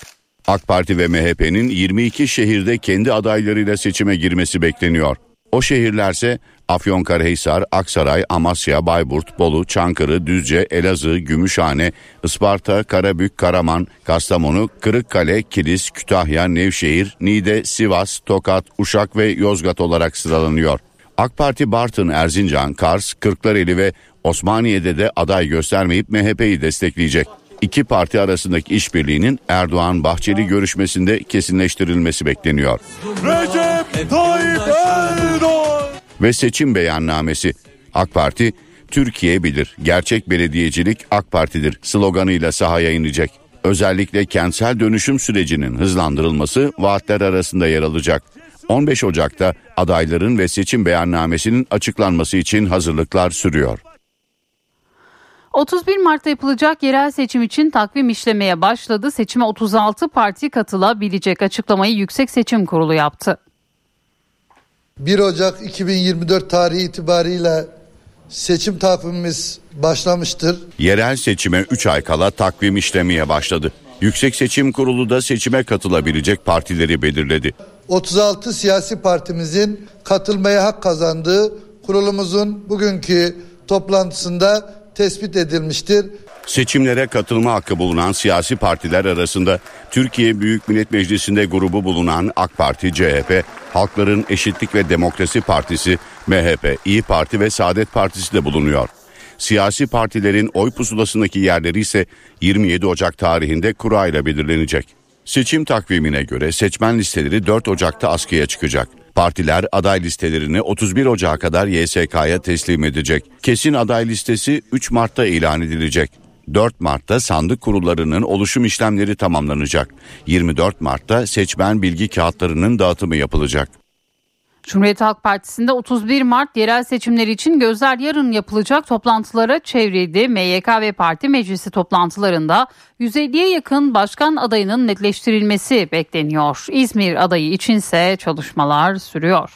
AK Parti ve MHP'nin 22 şehirde kendi adaylarıyla seçime girmesi bekleniyor. O şehirlerse Afyonkarahisar, Aksaray, Amasya, Bayburt, Bolu, Çankırı, Düzce, Elazığ, Gümüşhane, Isparta, Karabük, Karaman, Kastamonu, Kırıkkale, Kilis, Kütahya, Nevşehir, Niğde, Sivas, Tokat, Uşak ve Yozgat olarak sıralanıyor. AK Parti Bartın, Erzincan, Kars, Kırklareli ve Osmaniye'de de aday göstermeyip MHP'yi destekleyecek. İki parti arasındaki işbirliğinin Erdoğan-Bahçeli görüşmesinde kesinleştirilmesi bekleniyor. Recep Tayyip Erdoğan. Ve seçim beyannamesi. AK Parti, Türkiye bilir, gerçek belediyecilik AK Parti'dir sloganıyla sahaya inecek. Özellikle kentsel dönüşüm sürecinin hızlandırılması vaatler arasında yer alacak. 15 Ocak'ta adayların ve seçim beyannamesinin açıklanması için hazırlıklar sürüyor. 31 Mart'ta yapılacak yerel seçim için takvim işlemeye başladı. Seçime 36 parti katılabilecek açıklamayı Yüksek Seçim Kurulu yaptı. 1 Ocak 2024 tarihi itibariyle seçim takvimimiz başlamıştır. Yerel seçime 3 ay kala takvim işlemeye başladı. Yüksek Seçim Kurulu da seçime katılabilecek partileri belirledi. 36 siyasi partimizin katılmaya hak kazandığı kurulumuzun bugünkü toplantısında tespit edilmiştir. Seçimlere katılma hakkı bulunan siyasi partiler arasında Türkiye Büyük Millet Meclisi'nde grubu bulunan AK Parti, CHP, Halkların Eşitlik ve Demokrasi Partisi, MHP, İyi Parti ve Saadet Partisi de bulunuyor. Siyasi partilerin oy pusulasındaki yerleri ise 27 Ocak tarihinde kura ile belirlenecek. Seçim takvimine göre seçmen listeleri 4 Ocak'ta askıya çıkacak. Partiler aday listelerini 31 Ocak'a kadar YSK'ya teslim edecek. Kesin aday listesi 3 Mart'ta ilan edilecek. 4 Mart'ta sandık kurullarının oluşum işlemleri tamamlanacak. 24 Mart'ta seçmen bilgi kağıtlarının dağıtımı yapılacak. Cumhuriyet Halk Partisi'nde 31 Mart yerel seçimleri için gözler yarın yapılacak toplantılara çevrildi. MYK ve parti meclisi toplantılarında 150'ye yakın başkan adayının netleştirilmesi bekleniyor. İzmir adayı içinse çalışmalar sürüyor.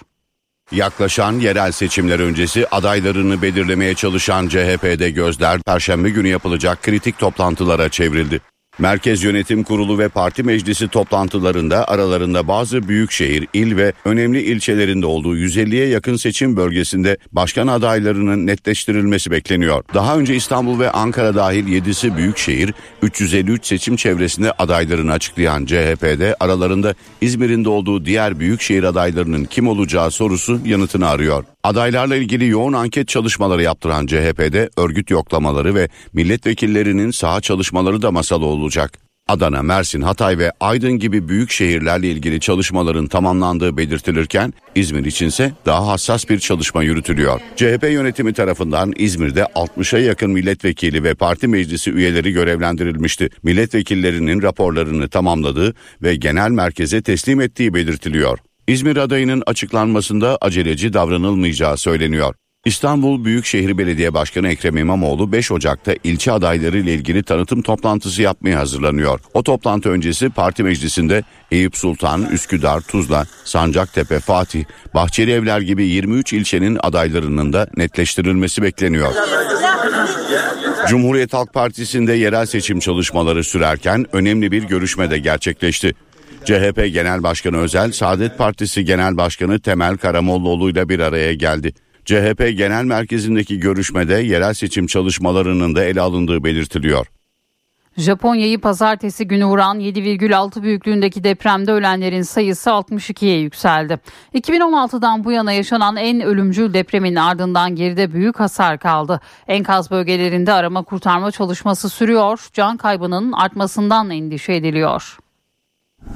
Yaklaşan yerel seçimler öncesi adaylarını belirlemeye çalışan CHP'de gözler Perşembe günü yapılacak kritik toplantılara çevrildi. Merkez Yönetim Kurulu ve Parti Meclisi toplantılarında aralarında bazı büyükşehir, il ve önemli ilçelerinde olduğu 150'ye yakın seçim bölgesinde başkan adaylarının netleştirilmesi bekleniyor. Daha önce İstanbul ve Ankara dahil 7'si büyükşehir, 353 seçim çevresinde adaylarını açıklayan CHP'de aralarında İzmir'in olduğu diğer büyükşehir adaylarının kim olacağı sorusu yanıtını arıyor. Adaylarla ilgili yoğun anket çalışmaları yaptıran CHP'de örgüt yoklamaları ve milletvekillerinin saha çalışmaları da masada olacak. Adana, Mersin, Hatay ve Aydın gibi büyük şehirlerle ilgili çalışmaların tamamlandığı belirtilirken İzmir içinse daha hassas bir çalışma yürütülüyor. CHP yönetimi tarafından İzmir'de 60'a yakın milletvekili ve parti meclisi üyeleri görevlendirilmişti. Milletvekillerinin raporlarını tamamladığı ve genel merkeze teslim ettiği belirtiliyor. İzmir adayının açıklanmasında aceleci davranılmayacağı söyleniyor. İstanbul Büyükşehir Belediye Başkanı Ekrem İmamoğlu 5 Ocak'ta ilçe adayları ile ilgili tanıtım toplantısı yapmaya hazırlanıyor. O toplantı öncesi parti meclisinde Eyüp Sultan, Üsküdar, Tuzla, Sancaktepe, Fatih, Bahçeli Evler gibi 23 ilçenin adaylarının da netleştirilmesi bekleniyor. Cumhuriyet Halk Partisi'nde yerel seçim çalışmaları sürerken önemli bir görüşme de gerçekleşti. CHP Genel Başkanı Özel, Saadet Partisi Genel Başkanı Temel Karamollaoğlu ile bir araya geldi. CHP Genel Merkezi'ndeki görüşmede yerel seçim çalışmalarının da ele alındığı belirtiliyor. Japonya'yı pazartesi günü vuran 7,6 büyüklüğündeki depremde ölenlerin sayısı 62'ye yükseldi. 2016'dan bu yana yaşanan en ölümcül depremin ardından geride büyük hasar kaldı. Enkaz bölgelerinde arama kurtarma çalışması sürüyor. Can kaybının artmasından endişe ediliyor.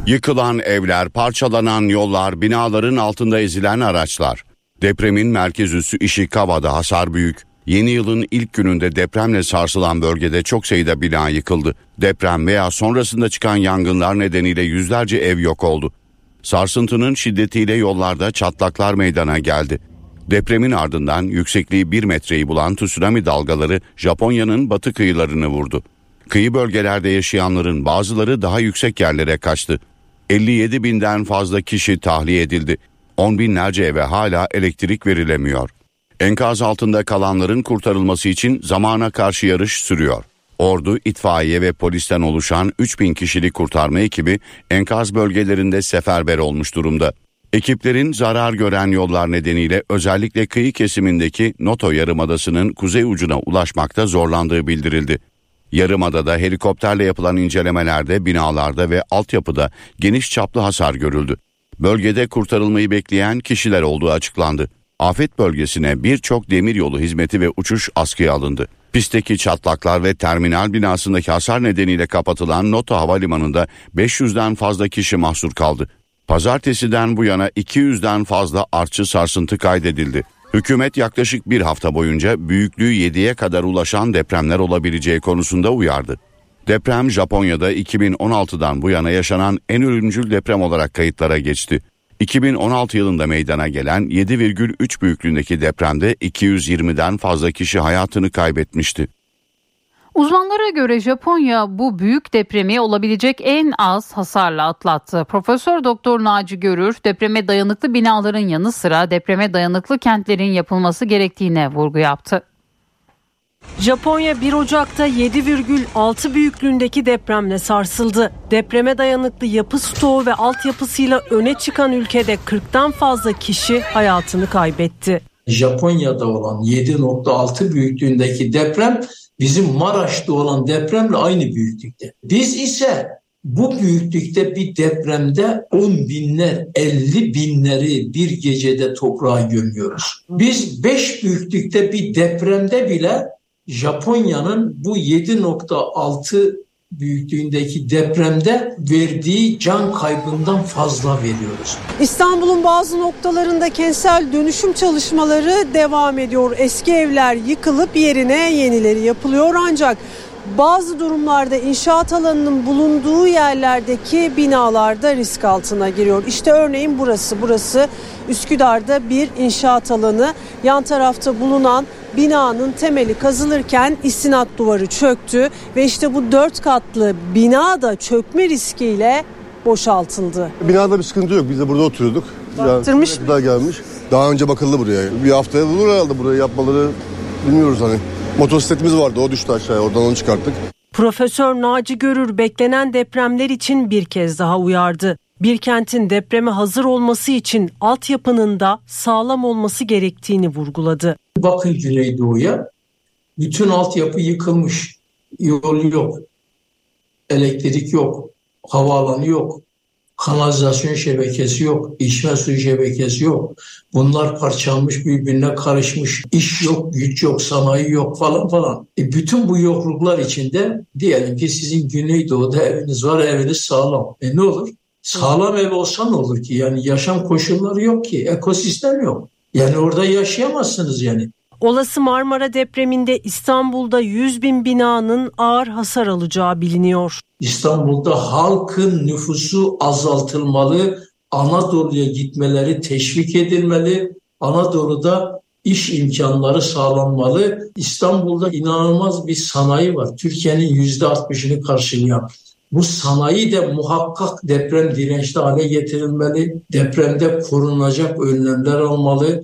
Yıkılan evler, parçalanan yollar, binaların altında ezilen araçlar. Depremin merkez üssü Ishikawa'da hasar büyük. Yeni yılın ilk gününde depremle sarsılan bölgede çok sayıda bina yıkıldı. Deprem veya sonrasında çıkan yangınlar nedeniyle yüzlerce ev yok oldu. Sarsıntının şiddetiyle yollarda çatlaklar meydana geldi. Depremin ardından yüksekliği 1 metreyi bulan tsunami dalgaları Japonya'nın batı kıyılarını vurdu. Kıyı bölgelerde yaşayanların bazıları daha yüksek yerlere kaçtı. 57 binden fazla kişi tahliye edildi. On binlerce eve hala elektrik verilemiyor. Enkaz altında kalanların kurtarılması için zamana karşı yarış sürüyor. Ordu, itfaiye ve polisten oluşan 3000 kişilik kurtarma ekibi enkaz bölgelerinde seferber olmuş durumda. Ekiplerin zarar gören yollar nedeniyle özellikle kıyı kesimindeki Noto Yarımadası'nın kuzey ucuna ulaşmakta zorlandığı bildirildi. Yarımadada helikopterle yapılan incelemelerde binalarda ve altyapıda geniş çaplı hasar görüldü. Bölgede kurtarılmayı bekleyen kişiler olduğu açıklandı. Afet bölgesine birçok demiryolu hizmeti ve uçuş askıya alındı. Pistteki çatlaklar ve terminal binasındaki hasar nedeniyle kapatılan Noto Havalimanı'nda 500'den fazla kişi mahsur kaldı. Pazartesiden bu yana 200'den fazla artçı sarsıntı kaydedildi. Hükümet yaklaşık bir hafta boyunca büyüklüğü 7'ye kadar ulaşan depremler olabileceği konusunda uyardı. Deprem Japonya'da 2016'dan bu yana yaşanan en ölümcül deprem olarak kayıtlara geçti. 2016 yılında meydana gelen 7,3 büyüklüğündeki depremde 220'den fazla kişi hayatını kaybetmişti. Uzmanlara göre Japonya bu büyük depremi olabilecek en az hasarla atlattı. Profesör Doktor Naci Görür depreme dayanıklı binaların yanı sıra depreme dayanıklı kentlerin yapılması gerektiğine vurgu yaptı. Japonya 1 Ocak'ta 7,6 büyüklüğündeki depremle sarsıldı. Depreme dayanıklı yapı stoğu ve altyapısıyla öne çıkan ülkede 40'tan fazla kişi hayatını kaybetti. Japonya'da olan 7.6 büyüklüğündeki deprem bizim Maraş'ta olan depremle aynı büyüklükte. Biz ise bu büyüklükte bir depremde 10 binler, 50 binleri bir gecede toprağa gömüyoruz. Biz 5 büyüklükte bir depremde bile Japonya'nın bu 7.6 büyüklüğündeki depremde verdiği can kaybından fazla veriyoruz. İstanbul'un bazı noktalarında kentsel dönüşüm çalışmaları devam ediyor. Eski evler yıkılıp yerine yenileri yapılıyor ancak bazı durumlarda inşaat alanının bulunduğu yerlerdeki binalarda risk altına giriyor. İşte örneğin burası. Burası Üsküdar'da bir inşaat alanı. Yan tarafta bulunan binanın temeli kazılırken istinat duvarı çöktü ve işte bu dört katlı bina da çökme riskiyle boşaltıldı. Binada bir sıkıntı yok. Biz de burada oturuyorduk. Baktırmış yani, Daha gelmiş. Daha önce bakıldı buraya. Bir haftaya bulur herhalde burayı yapmaları bilmiyoruz hani. Motosikletimiz vardı o düştü aşağıya oradan onu çıkarttık. Profesör Naci Görür beklenen depremler için bir kez daha uyardı. Bir kentin depreme hazır olması için altyapının da sağlam olması gerektiğini vurguladı. Bakın Güneydoğu'ya bütün altyapı yıkılmış. Yol yok, elektrik yok, havaalanı yok, kanalizasyon şebekesi yok, içme suyu şebekesi yok. Bunlar parçalanmış birbirine karışmış. İş yok, güç yok, sanayi yok falan falan. E bütün bu yokluklar içinde diyelim ki sizin Güneydoğu'da eviniz var, eviniz sağlam. E ne olur? Sağlam ev olsa ne olur ki? Yani yaşam koşulları yok ki, ekosistem yok. Yani orada yaşayamazsınız yani. Olası Marmara depreminde İstanbul'da 100 bin binanın ağır hasar alacağı biliniyor. İstanbul'da halkın nüfusu azaltılmalı, Anadolu'ya gitmeleri teşvik edilmeli, Anadolu'da iş imkanları sağlanmalı. İstanbul'da inanılmaz bir sanayi var. Türkiye'nin %60'ını karşılayan. Bu sanayi de muhakkak deprem dirençli hale getirilmeli. Depremde korunacak önlemler almalı.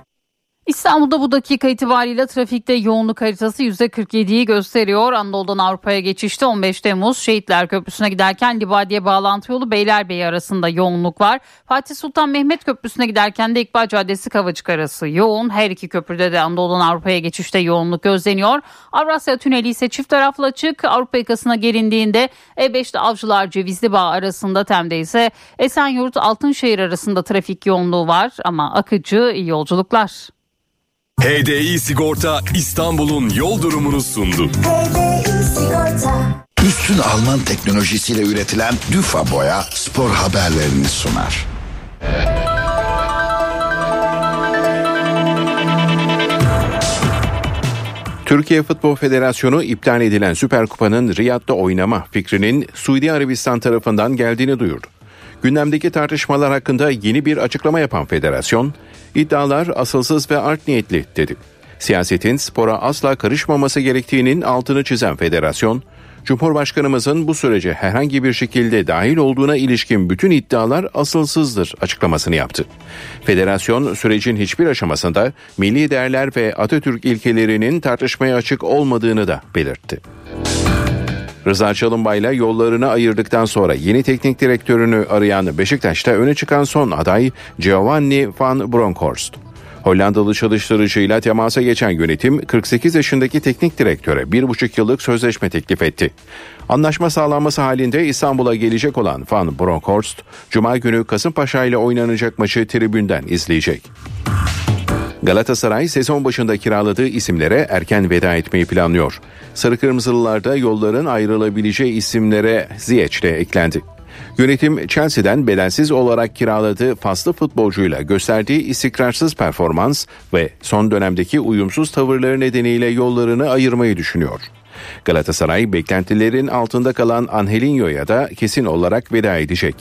İstanbul'da bu dakika itibariyle trafikte yoğunluk haritası %47'yi gösteriyor. Anadolu'dan Avrupa'ya geçişte 15 Temmuz Şehitler Köprüsü'ne giderken Libadiye bağlantı yolu Beylerbeyi arasında yoğunluk var. Fatih Sultan Mehmet Köprüsü'ne giderken de İkbal Caddesi Kavacık arası yoğun. Her iki köprüde de Anadolu'dan Avrupa'ya geçişte yoğunluk gözleniyor. Avrasya Tüneli ise çift taraflı açık. Avrupa yakasına gelindiğinde E5'te Avcılar Cevizli Bağ arasında Tem'de ise Esenyurt Altınşehir arasında trafik yoğunluğu var ama akıcı iyi yolculuklar. HDI Sigorta İstanbul'un yol durumunu sundu. Üstün Alman teknolojisiyle üretilen Düfa Boya spor haberlerini sunar. Türkiye Futbol Federasyonu iptal edilen Süper Kupa'nın Riyad'da oynama fikrinin Suudi Arabistan tarafından geldiğini duyurdu. Gündemdeki tartışmalar hakkında yeni bir açıklama yapan federasyon, iddialar asılsız ve art niyetli dedi. Siyasetin spora asla karışmaması gerektiğinin altını çizen federasyon, Cumhurbaşkanımızın bu sürece herhangi bir şekilde dahil olduğuna ilişkin bütün iddialar asılsızdır açıklamasını yaptı. Federasyon sürecin hiçbir aşamasında milli değerler ve Atatürk ilkelerinin tartışmaya açık olmadığını da belirtti. Rıza Çalınbay'la yollarını ayırdıktan sonra yeni teknik direktörünü arayan Beşiktaş'ta öne çıkan son aday Giovanni van Bronckhorst. Hollandalı çalıştırıcıyla temasa geçen yönetim 48 yaşındaki teknik direktöre bir buçuk yıllık sözleşme teklif etti. Anlaşma sağlanması halinde İstanbul'a gelecek olan Van Bronckhorst, Cuma günü Kasımpaşa ile oynanacak maçı tribünden izleyecek. Galatasaray sezon başında kiraladığı isimlere erken veda etmeyi planlıyor. Sarı Kırmızılılarda yolların ayrılabileceği isimlere Ziyech de eklendi. Yönetim Chelsea'den bedelsiz olarak kiraladığı faslı futbolcuyla gösterdiği istikrarsız performans ve son dönemdeki uyumsuz tavırları nedeniyle yollarını ayırmayı düşünüyor. Galatasaray beklentilerin altında kalan Angelinho'ya da kesin olarak veda edecek.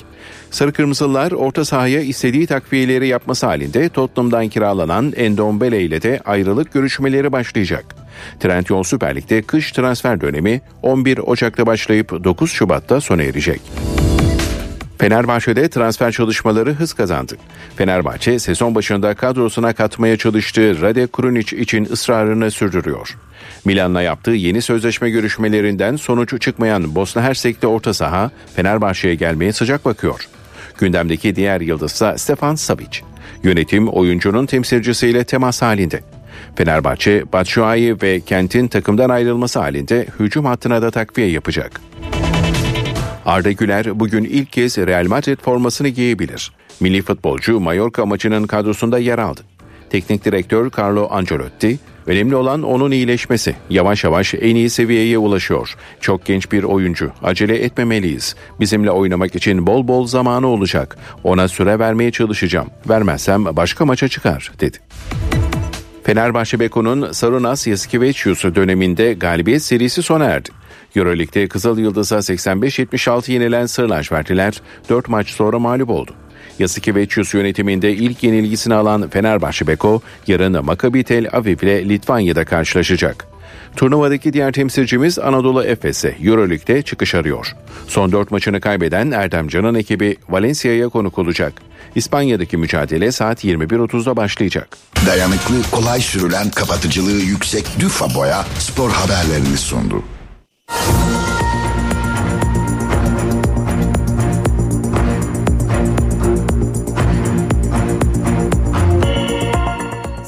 Sarı Kırmızılar orta sahaya istediği takviyeleri yapması halinde Tottenham'dan kiralanan Endombele ile de ayrılık görüşmeleri başlayacak. Trendyol Süper Lig'de kış transfer dönemi 11 Ocak'ta başlayıp 9 Şubat'ta sona erecek. Fenerbahçe'de transfer çalışmaları hız kazandı. Fenerbahçe sezon başında kadrosuna katmaya çalıştığı Rade Krunic için ısrarını sürdürüyor. Milan'la yaptığı yeni sözleşme görüşmelerinden sonuç çıkmayan Bosna Hersek'te orta saha Fenerbahçe'ye gelmeye sıcak bakıyor. Gündemdeki diğer yıldızsa Stefan Savic. Yönetim oyuncunun temsilcisiyle temas halinde. Fenerbahçe, Batshuayi ve Kent'in takımdan ayrılması halinde hücum hattına da takviye yapacak. Arda Güler bugün ilk kez Real Madrid formasını giyebilir. Milli futbolcu Mallorca maçının kadrosunda yer aldı. Teknik direktör Carlo Ancelotti, önemli olan onun iyileşmesi. Yavaş yavaş en iyi seviyeye ulaşıyor. Çok genç bir oyuncu. Acele etmemeliyiz. Bizimle oynamak için bol bol zamanı olacak. Ona süre vermeye çalışacağım. Vermezsem başka maça çıkar, dedi. Fenerbahçe Beko'nun Sarunas Yasikevicius döneminde galibiyet serisi sona erdi. Euroleague'de Kızıl Yıldız'a 85-76 yenilen Sırlaçvertliler 4 maç sonra mağlup oldu. Yasikevicius yönetiminde ilk yenilgisini alan Fenerbahçe Beko yarın Maccabi Tel Aviv ile Litvanya'da karşılaşacak. Turnuvadaki diğer temsilcimiz Anadolu Efes'e Euroleague'de çıkış arıyor. Son 4 maçını kaybeden Erdem Can'ın ekibi Valencia'ya konuk olacak. İspanya'daki mücadele saat 21.30'da başlayacak. Dayanıklı, kolay sürülen, kapatıcılığı yüksek Düfa Boya spor haberlerini sundu.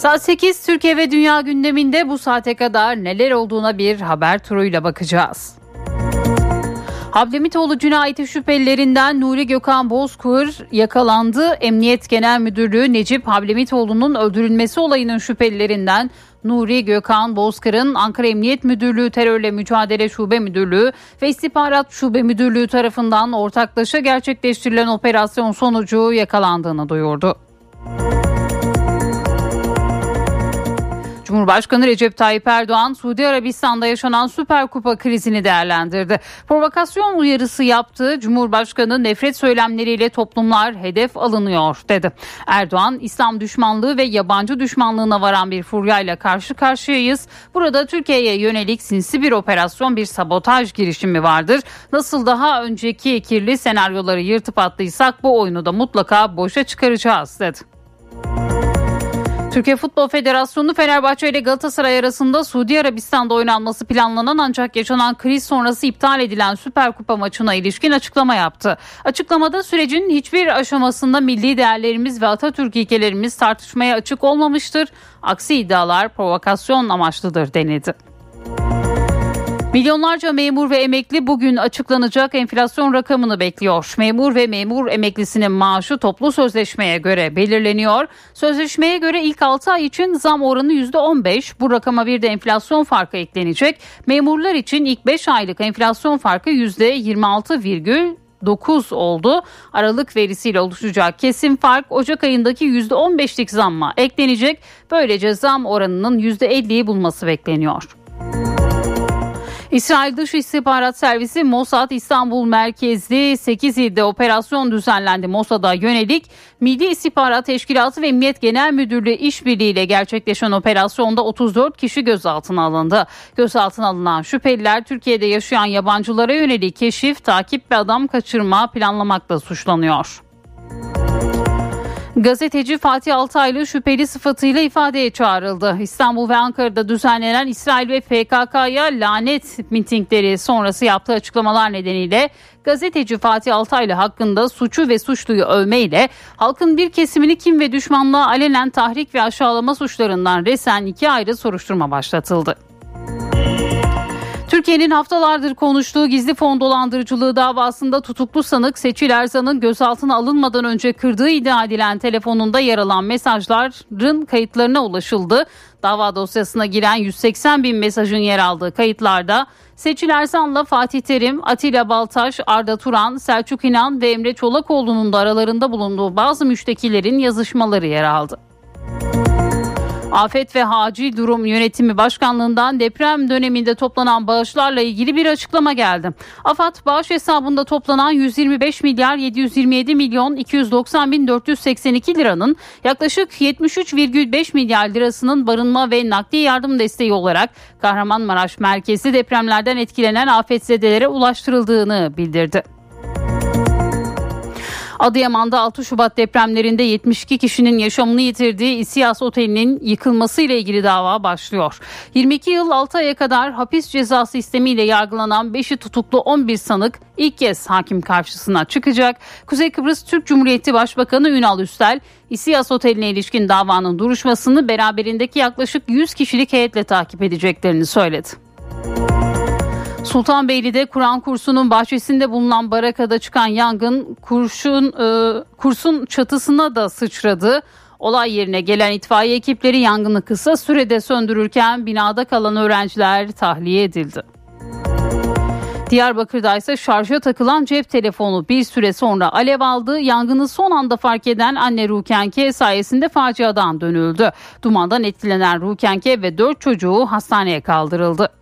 Saat 8 Türkiye ve Dünya gündeminde bu saate kadar neler olduğuna bir haber turuyla bakacağız. Hablemitoğlu cinayeti şüphelilerinden Nuri Gökhan Bozkır yakalandı. Emniyet Genel Müdürlüğü Necip Hablemitoğlu'nun öldürülmesi olayının şüphelilerinden Nuri Gökhan Bozkır'ın Ankara Emniyet Müdürlüğü Terörle Mücadele Şube Müdürlüğü ve İstihbarat Şube Müdürlüğü tarafından ortaklaşa gerçekleştirilen operasyon sonucu yakalandığını duyurdu. Cumhurbaşkanı Recep Tayyip Erdoğan Suudi Arabistan'da yaşanan Süper Kupa krizini değerlendirdi. Provokasyon uyarısı yaptı. Cumhurbaşkanı nefret söylemleriyle toplumlar hedef alınıyor dedi. Erdoğan İslam düşmanlığı ve yabancı düşmanlığına varan bir furyayla karşı karşıyayız. Burada Türkiye'ye yönelik sinsi bir operasyon bir sabotaj girişimi vardır. Nasıl daha önceki kirli senaryoları yırtıp attıysak bu oyunu da mutlaka boşa çıkaracağız dedi. Türkiye Futbol Federasyonu Fenerbahçe ile Galatasaray arasında Suudi Arabistan'da oynanması planlanan ancak yaşanan kriz sonrası iptal edilen Süper Kupa maçına ilişkin açıklama yaptı. Açıklamada sürecin hiçbir aşamasında milli değerlerimiz ve Atatürk ilkelerimiz tartışmaya açık olmamıştır. Aksi iddialar provokasyon amaçlıdır denildi. Milyonlarca memur ve emekli bugün açıklanacak enflasyon rakamını bekliyor. Memur ve memur emeklisinin maaşı toplu sözleşmeye göre belirleniyor. Sözleşmeye göre ilk 6 ay için zam oranı %15. Bu rakama bir de enflasyon farkı eklenecek. Memurlar için ilk 5 aylık enflasyon farkı %26,9 9 oldu. Aralık verisiyle oluşacak kesim fark Ocak ayındaki %15'lik zamma eklenecek. Böylece zam oranının %50'yi bulması bekleniyor. İsrail Dış İstihbarat Servisi Mossad İstanbul merkezli 8 ilde operasyon düzenlendi. Mossad'a yönelik Milli İstihbarat Teşkilatı ve Emniyet Genel Müdürlüğü işbirliğiyle gerçekleşen operasyonda 34 kişi gözaltına alındı. Gözaltına alınan şüpheliler Türkiye'de yaşayan yabancılara yönelik keşif, takip ve adam kaçırma planlamakla suçlanıyor. Gazeteci Fatih Altaylı şüpheli sıfatıyla ifadeye çağrıldı. İstanbul ve Ankara'da düzenlenen İsrail ve PKK'ya lanet mitingleri sonrası yaptığı açıklamalar nedeniyle gazeteci Fatih Altaylı hakkında suçu ve suçluyu övmeyle halkın bir kesimini kim ve düşmanlığa alenen tahrik ve aşağılama suçlarından resen iki ayrı soruşturma başlatıldı. Türkiye'nin haftalardır konuştuğu gizli fon dolandırıcılığı davasında tutuklu sanık Seçil Erzan'ın gözaltına alınmadan önce kırdığı iddia edilen telefonunda yer alan mesajların kayıtlarına ulaşıldı. Dava dosyasına giren 180 bin mesajın yer aldığı kayıtlarda Seçil Erzan'la Fatih Terim, Atilla Baltaş, Arda Turan, Selçuk İnan ve Emre Çolakoğlu'nun da aralarında bulunduğu bazı müştekilerin yazışmaları yer aldı. Afet ve Acil Durum Yönetimi Başkanlığından deprem döneminde toplanan bağışlarla ilgili bir açıklama geldi. AFAD bağış hesabında toplanan 125 milyar 727 milyon 290 bin 482 liranın yaklaşık 73,5 milyar lirasının barınma ve nakdi yardım desteği olarak Kahramanmaraş merkezli depremlerden etkilenen afetzedelere ulaştırıldığını bildirdi. Adıyaman'da 6 Şubat depremlerinde 72 kişinin yaşamını yitirdiği İSİAS Oteli'nin yıkılmasıyla ilgili dava başlıyor. 22 yıl 6 aya kadar hapis cezası istemiyle yargılanan 5'i tutuklu 11 sanık ilk kez hakim karşısına çıkacak. Kuzey Kıbrıs Türk Cumhuriyeti Başbakanı Ünal Üstel, İSİAS Oteli'ne ilişkin davanın duruşmasını beraberindeki yaklaşık 100 kişilik heyetle takip edeceklerini söyledi. Sultanbeyli'de Kur'an kursunun bahçesinde bulunan barakada çıkan yangın kurşun e, kursun çatısına da sıçradı. Olay yerine gelen itfaiye ekipleri yangını kısa sürede söndürürken binada kalan öğrenciler tahliye edildi. Diyarbakır'da ise şarja takılan cep telefonu bir süre sonra alev aldı. Yangını son anda fark eden anne Rukenke sayesinde faciadan dönüldü. Dumandan etkilenen Rukenke ve dört çocuğu hastaneye kaldırıldı.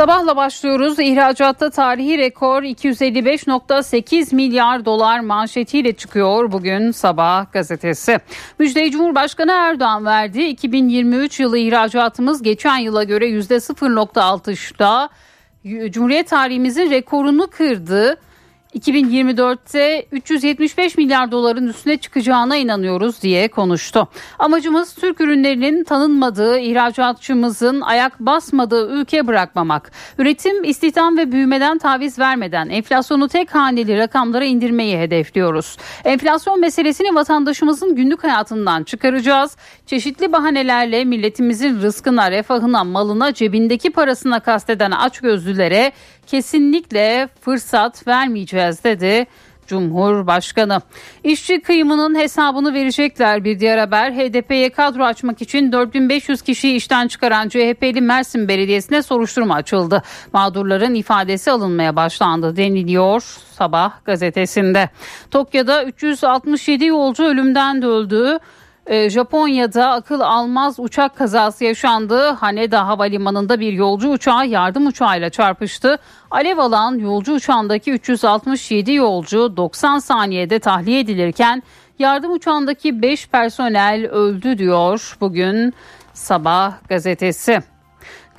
Sabahla başlıyoruz. İhracatta tarihi rekor 255.8 milyar dolar manşetiyle çıkıyor bugün Sabah gazetesi. Müjdeyi Cumhurbaşkanı Erdoğan verdi. 2023 yılı ihracatımız geçen yıla göre %0.60'da Cumhuriyet tarihimizin rekorunu kırdı. 2024'te 375 milyar doların üstüne çıkacağına inanıyoruz diye konuştu. Amacımız Türk ürünlerinin tanınmadığı, ihracatçımızın ayak basmadığı ülke bırakmamak. Üretim, istihdam ve büyümeden taviz vermeden enflasyonu tek haneli rakamlara indirmeyi hedefliyoruz. Enflasyon meselesini vatandaşımızın günlük hayatından çıkaracağız. Çeşitli bahanelerle milletimizin rızkına, refahına, malına, cebindeki parasına kasteden açgözlülere kesinlikle fırsat vermeyeceğiz dedi. Cumhurbaşkanı. İşçi kıyımının hesabını verecekler bir diğer haber. HDP'ye kadro açmak için 4500 kişiyi işten çıkaran CHP'li Mersin Belediyesi'ne soruşturma açıldı. Mağdurların ifadesi alınmaya başlandı deniliyor sabah gazetesinde. Tokyo'da 367 yolcu ölümden de öldü. Ee, Japonya'da akıl almaz uçak kazası yaşandı. Haneda Havalimanı'nda bir yolcu uçağı yardım uçağıyla çarpıştı. Alev alan yolcu uçağındaki 367 yolcu 90 saniyede tahliye edilirken yardım uçağındaki 5 personel öldü diyor bugün Sabah gazetesi.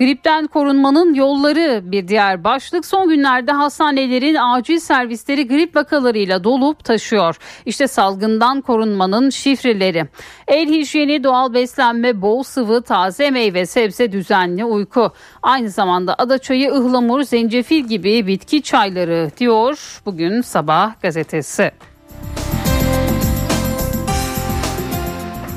Gripten korunmanın yolları bir diğer başlık. Son günlerde hastanelerin acil servisleri grip vakalarıyla dolup taşıyor. İşte salgından korunmanın şifreleri. El hijyeni, doğal beslenme, bol sıvı, taze meyve, sebze, düzenli uyku. Aynı zamanda adaçayı, ıhlamur, zencefil gibi bitki çayları diyor bugün sabah gazetesi.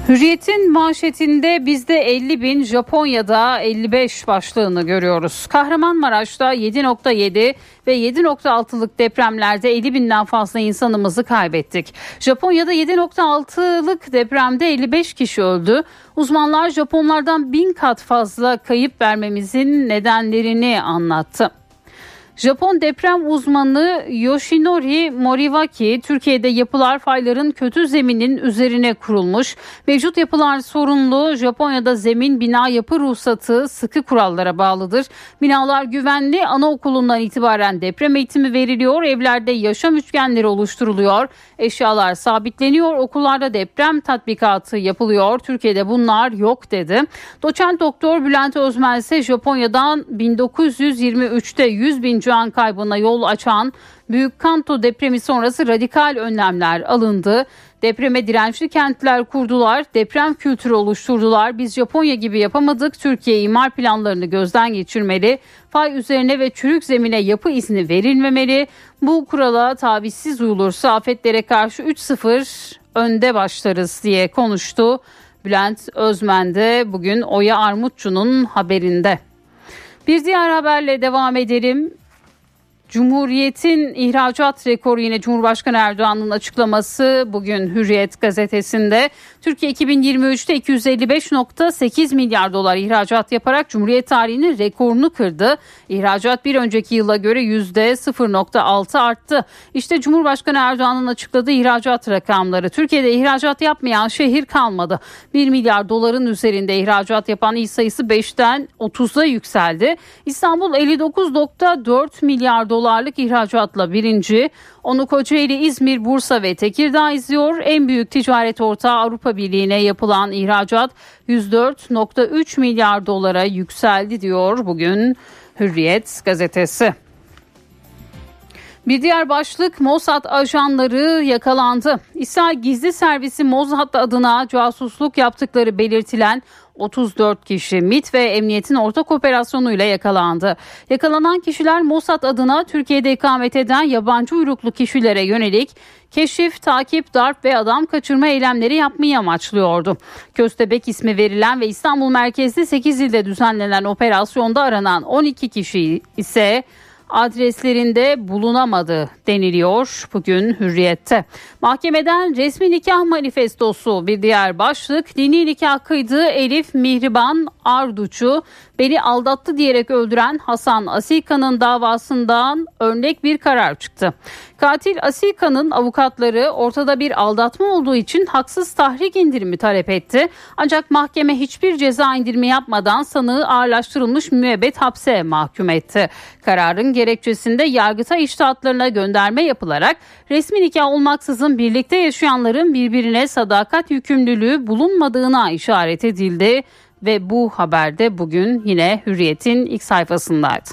Hürriyet'in manşetinde bizde 50 bin, Japonya'da 55 başlığını görüyoruz. Kahramanmaraş'ta 7.7 ve 7.6'lık depremlerde 50 binden fazla insanımızı kaybettik. Japonya'da 7.6'lık depremde 55 kişi öldü. Uzmanlar Japonlardan bin kat fazla kayıp vermemizin nedenlerini anlattı. Japon deprem uzmanı Yoshinori Moriwaki, Türkiye'de yapılar fayların kötü zeminin üzerine kurulmuş. Mevcut yapılar sorunlu. Japonya'da zemin bina yapı ruhsatı sıkı kurallara bağlıdır. Binalar güvenli. Anaokulundan itibaren deprem eğitimi veriliyor. Evlerde yaşam üçgenleri oluşturuluyor. Eşyalar sabitleniyor. Okullarda deprem tatbikatı yapılıyor. Türkiye'de bunlar yok dedi. Doçent doktor Bülent Özmen ise Japonya'dan 1923'te 100 bin can kaybına yol açan Büyük Kanto depremi sonrası radikal önlemler alındı. Depreme dirençli kentler kurdular, deprem kültürü oluşturdular. Biz Japonya gibi yapamadık. Türkiye imar planlarını gözden geçirmeli. Fay üzerine ve çürük zemine yapı izni verilmemeli. Bu kurala tavizsiz uyulursa afetlere karşı 3-0 önde başlarız diye konuştu. Bülent Özmen de bugün Oya Armutçu'nun haberinde. Bir diğer haberle devam edelim. Cumhuriyet'in ihracat rekoru yine Cumhurbaşkanı Erdoğan'ın açıklaması bugün Hürriyet gazetesinde. Türkiye 2023'te 255.8 milyar dolar ihracat yaparak Cumhuriyet tarihinin rekorunu kırdı. İhracat bir önceki yıla göre %0.6 arttı. İşte Cumhurbaşkanı Erdoğan'ın açıkladığı ihracat rakamları. Türkiye'de ihracat yapmayan şehir kalmadı. 1 milyar doların üzerinde ihracat yapan il sayısı 5'ten 30'a yükseldi. İstanbul 59.4 milyar dolar dolarlık ihracatla birinci. Onu Kocaeli, İzmir, Bursa ve Tekirdağ izliyor. En büyük ticaret ortağı Avrupa Birliği'ne yapılan ihracat 104.3 milyar dolara yükseldi diyor bugün Hürriyet gazetesi. Bir diğer başlık Mossad ajanları yakalandı. İsrail gizli servisi Mossad adına casusluk yaptıkları belirtilen 34 kişi MIT ve emniyetin ortak operasyonuyla yakalandı. Yakalanan kişiler Mossad adına Türkiye'de ikamet eden yabancı uyruklu kişilere yönelik keşif, takip, darp ve adam kaçırma eylemleri yapmayı amaçlıyordu. Köstebek ismi verilen ve İstanbul merkezli 8 ilde düzenlenen operasyonda aranan 12 kişi ise adreslerinde bulunamadı deniliyor bugün Hürriyet'te. Mahkemeden resmi nikah manifestosu bir diğer başlık. Dini nikah kıydığı Elif Mihriban Arduç'u beni aldattı diyerek öldüren Hasan Asika'nın davasından örnek bir karar çıktı. Katil Asika'nın avukatları ortada bir aldatma olduğu için haksız tahrik indirimi talep etti. Ancak mahkeme hiçbir ceza indirimi yapmadan sanığı ağırlaştırılmış müebbet hapse mahkum etti. Kararın gerekçesinde yargıta iştahatlarına gönderme yapılarak resmi nikah olmaksızın birlikte yaşayanların birbirine sadakat yükümlülüğü bulunmadığına işaret edildi ve bu haberde bugün yine Hürriyet'in ilk sayfasındaydı.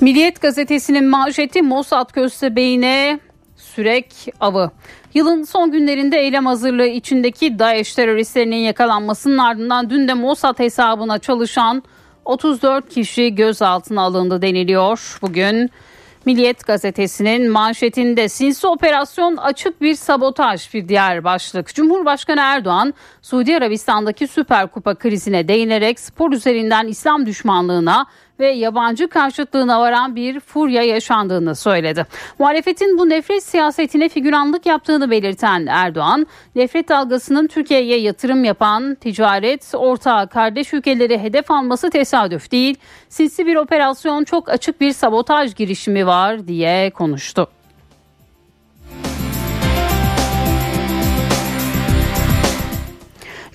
Milliyet gazetesinin manşeti Mossad köstebeğine sürek avı. Yılın son günlerinde eylem hazırlığı içindeki DAEŞ teröristlerinin yakalanmasının ardından dün de Mossad hesabına çalışan 34 kişi gözaltına alındı deniliyor. Bugün Milliyet gazetesinin manşetinde sinsi operasyon açık bir sabotaj bir diğer başlık. Cumhurbaşkanı Erdoğan Suudi Arabistan'daki Süper Kupa krizine değinerek spor üzerinden İslam düşmanlığına ve yabancı karşıtlığına varan bir furya yaşandığını söyledi. Muhalefetin bu nefret siyasetine figüranlık yaptığını belirten Erdoğan, nefret dalgasının Türkiye'ye yatırım yapan ticaret ortağı kardeş ülkeleri hedef alması tesadüf değil, sinsi bir operasyon çok açık bir sabotaj girişimi var diye konuştu.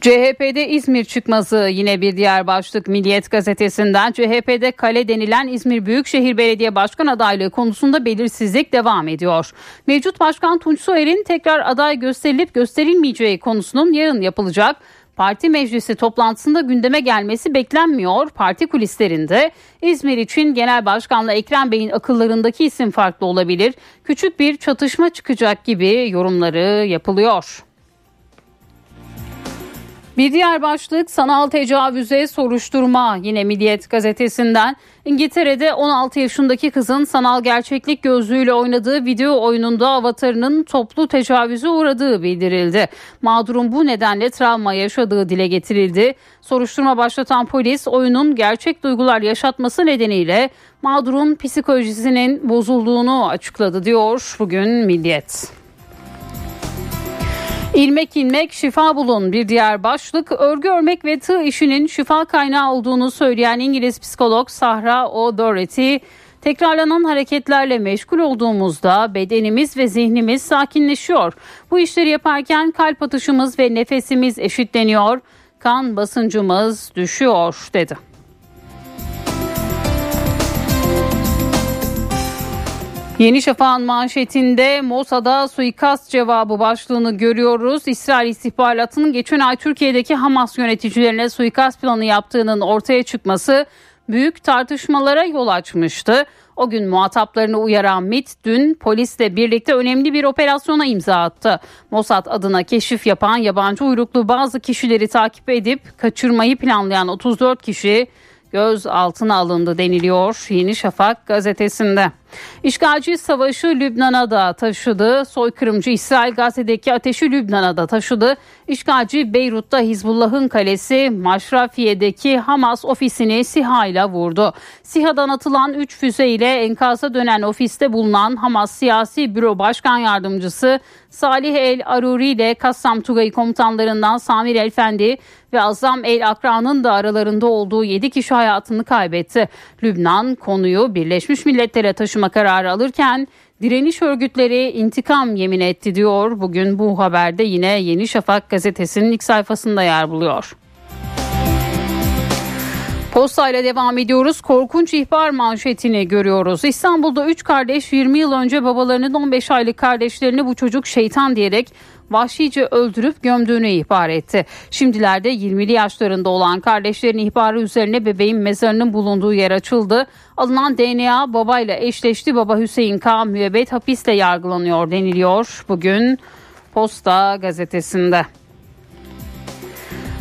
CHP'de İzmir çıkması yine bir diğer başlık Milliyet gazetesinden. CHP'de kale denilen İzmir Büyükşehir Belediye Başkan adaylığı konusunda belirsizlik devam ediyor. Mevcut Başkan Tunç Soyer'in tekrar aday gösterilip gösterilmeyeceği konusunun yarın yapılacak Parti meclisi toplantısında gündeme gelmesi beklenmiyor. Parti kulislerinde İzmir için Genel Başkanla Ekrem Bey'in akıllarındaki isim farklı olabilir. Küçük bir çatışma çıkacak gibi yorumları yapılıyor. Bir diğer başlık sanal tecavüze soruşturma yine Milliyet gazetesinden. İngiltere'de 16 yaşındaki kızın sanal gerçeklik gözlüğüyle oynadığı video oyununda avatarının toplu tecavüze uğradığı bildirildi. Mağdurun bu nedenle travma yaşadığı dile getirildi. Soruşturma başlatan polis oyunun gerçek duygular yaşatması nedeniyle mağdurun psikolojisinin bozulduğunu açıkladı diyor bugün Milliyet. İlmek ilmek şifa bulun bir diğer başlık örgü örmek ve tığ işinin şifa kaynağı olduğunu söyleyen İngiliz psikolog Sahra O'Doherty Tekrarlanan hareketlerle meşgul olduğumuzda bedenimiz ve zihnimiz sakinleşiyor. Bu işleri yaparken kalp atışımız ve nefesimiz eşitleniyor, kan basıncımız düşüyor dedi. Yeni Şafak'ın manşetinde Mossad'a suikast cevabı başlığını görüyoruz. İsrail istihbaratının geçen ay Türkiye'deki Hamas yöneticilerine suikast planı yaptığının ortaya çıkması büyük tartışmalara yol açmıştı. O gün muhataplarını uyaran MIT dün polisle birlikte önemli bir operasyona imza attı. Mossad adına keşif yapan yabancı uyruklu bazı kişileri takip edip kaçırmayı planlayan 34 kişi gözaltına alındı deniliyor Yeni Şafak gazetesinde. İşgalci savaşı Lübnan'a da taşıdı. Soykırımcı İsrail Gazze'deki ateşi Lübnan'a da taşıdı. İşgalci Beyrut'ta Hizbullah'ın kalesi Maşrafiye'deki Hamas ofisini SİHA ile vurdu. SİHA'dan atılan 3 füze ile enkaza dönen ofiste bulunan Hamas Siyasi Büro Başkan Yardımcısı Salih El Aruri ile Kassam Tugay komutanlarından Samir Elfendi ve Azam El Akra'nın da aralarında olduğu 7 kişi hayatını kaybetti. Lübnan konuyu Birleşmiş Milletler'e taşıma kararı alırken direniş örgütleri intikam yemin etti diyor. Bugün bu haberde yine Yeni Şafak gazetesinin ilk sayfasında yer buluyor. Posta ile devam ediyoruz. Korkunç ihbar manşetini görüyoruz. İstanbul'da 3 kardeş 20 yıl önce babalarının 15 aylık kardeşlerini bu çocuk şeytan diyerek vahşice öldürüp gömdüğünü ihbar etti. Şimdilerde 20'li yaşlarında olan kardeşlerin ihbarı üzerine bebeğin mezarının bulunduğu yer açıldı. Alınan DNA babayla eşleşti. Baba Hüseyin K. müebbet hapisle yargılanıyor deniliyor bugün Posta gazetesinde.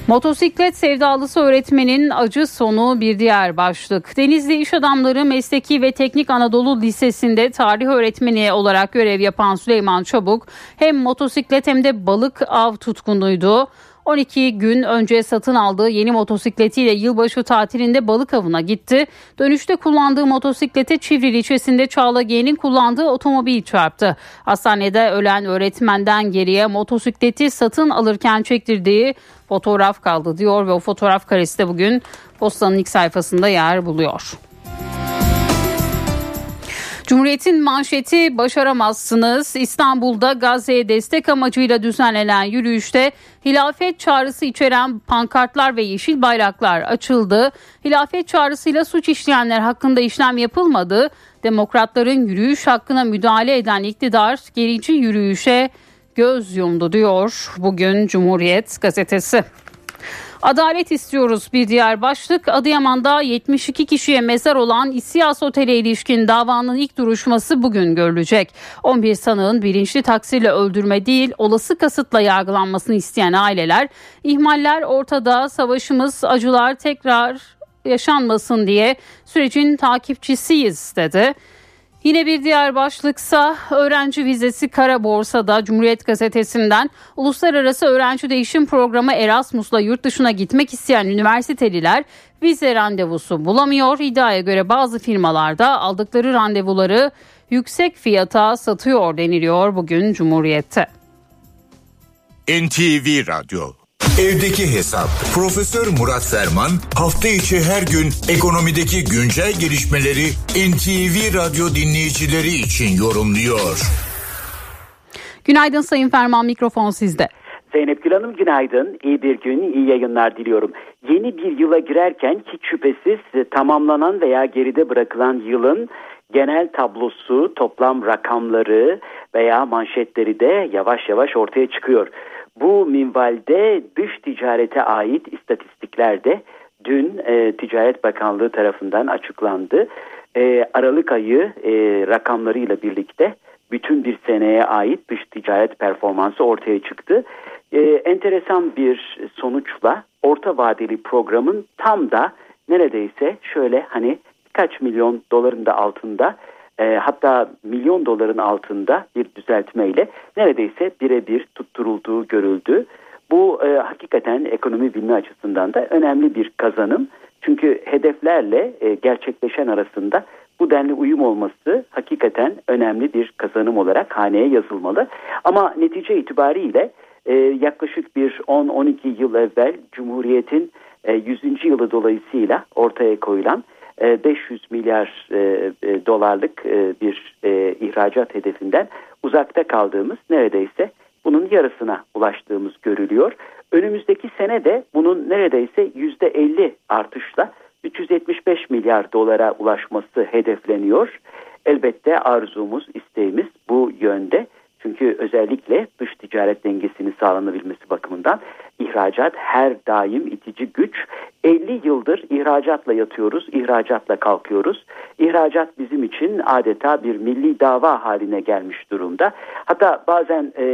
Motosiklet sevdalısı öğretmenin acı sonu bir diğer başlık. Denizli İş Adamları Mesleki ve Teknik Anadolu Lisesi'nde tarih öğretmeni olarak görev yapan Süleyman Çabuk hem motosiklet hem de balık av tutkunuydu. 12 gün önce satın aldığı yeni motosikletiyle yılbaşı tatilinde balık avına gitti. Dönüşte kullandığı motosiklete Çivril ilçesinde Çağla G'nin kullandığı otomobil çarptı. Hastanede ölen öğretmenden geriye motosikleti satın alırken çektirdiği fotoğraf kaldı diyor ve o fotoğraf karesi de bugün postanın ilk sayfasında yer buluyor. Cumhuriyet'in manşeti başaramazsınız. İstanbul'da Gazze'ye destek amacıyla düzenlenen yürüyüşte hilafet çağrısı içeren pankartlar ve yeşil bayraklar açıldı. Hilafet çağrısıyla suç işleyenler hakkında işlem yapılmadı. Demokratların yürüyüş hakkına müdahale eden iktidar gerici yürüyüşe göz yumdu diyor bugün Cumhuriyet gazetesi. Adalet istiyoruz bir diğer başlık. Adıyaman'da 72 kişiye mezar olan İSİAS Otel'e ilişkin davanın ilk duruşması bugün görülecek. 11 sanığın bilinçli taksirle öldürme değil olası kasıtla yargılanmasını isteyen aileler ihmaller ortada savaşımız acılar tekrar yaşanmasın diye sürecin takipçisiyiz dedi. Yine bir diğer başlıksa öğrenci vizesi kara borsada Cumhuriyet Gazetesi'nden uluslararası öğrenci değişim programı Erasmus'la yurt dışına gitmek isteyen üniversiteliler vize randevusu bulamıyor. İddiaya göre bazı firmalarda aldıkları randevuları yüksek fiyata satıyor deniliyor bugün Cumhuriyet'te. NTV Radyo Evdeki Hesap Profesör Murat Ferman hafta içi her gün ekonomideki güncel gelişmeleri NTV Radyo dinleyicileri için yorumluyor. Günaydın Sayın Ferman mikrofon sizde. Zeynep Gül Hanım günaydın. İyi bir gün, iyi yayınlar diliyorum. Yeni bir yıla girerken hiç şüphesiz tamamlanan veya geride bırakılan yılın genel tablosu, toplam rakamları veya manşetleri de yavaş yavaş ortaya çıkıyor. Bu minvalde dış ticarete ait istatistikler de dün e, Ticaret Bakanlığı tarafından açıklandı. E, Aralık ayı e, rakamlarıyla birlikte bütün bir seneye ait dış ticaret performansı ortaya çıktı. e, enteresan bir sonuçla orta vadeli programın tam da neredeyse şöyle hani birkaç milyon doların da altında e, hatta milyon doların altında bir düzeltmeyle neredeyse birebir tutturulduğu görüldü. Bu e, hakikaten ekonomi bilme açısından da önemli bir kazanım. Çünkü hedeflerle e, gerçekleşen arasında bu denli uyum olması hakikaten önemli bir kazanım olarak haneye yazılmalı. Ama netice itibariyle e, yaklaşık bir 10-12 yıl evvel Cumhuriyet'in e, 100. yılı dolayısıyla ortaya koyulan 500 e, milyar e, e, dolarlık bir ihracat hedefinden uzakta kaldığımız neredeyse bunun yarısına ulaştığımız görülüyor. Önümüzdeki sene de bunun neredeyse %50 artışla 375 milyar dolara ulaşması hedefleniyor. Elbette arzumuz, isteğimiz bu yönde. Çünkü özellikle dış ticaret dengesini sağlanabilmesi bakımından ihracat her daim itici güç. 50 yıldır ihracatla yatıyoruz, ihracatla kalkıyoruz. İhracat bizim için adeta bir milli dava haline gelmiş durumda. Hatta bazen e,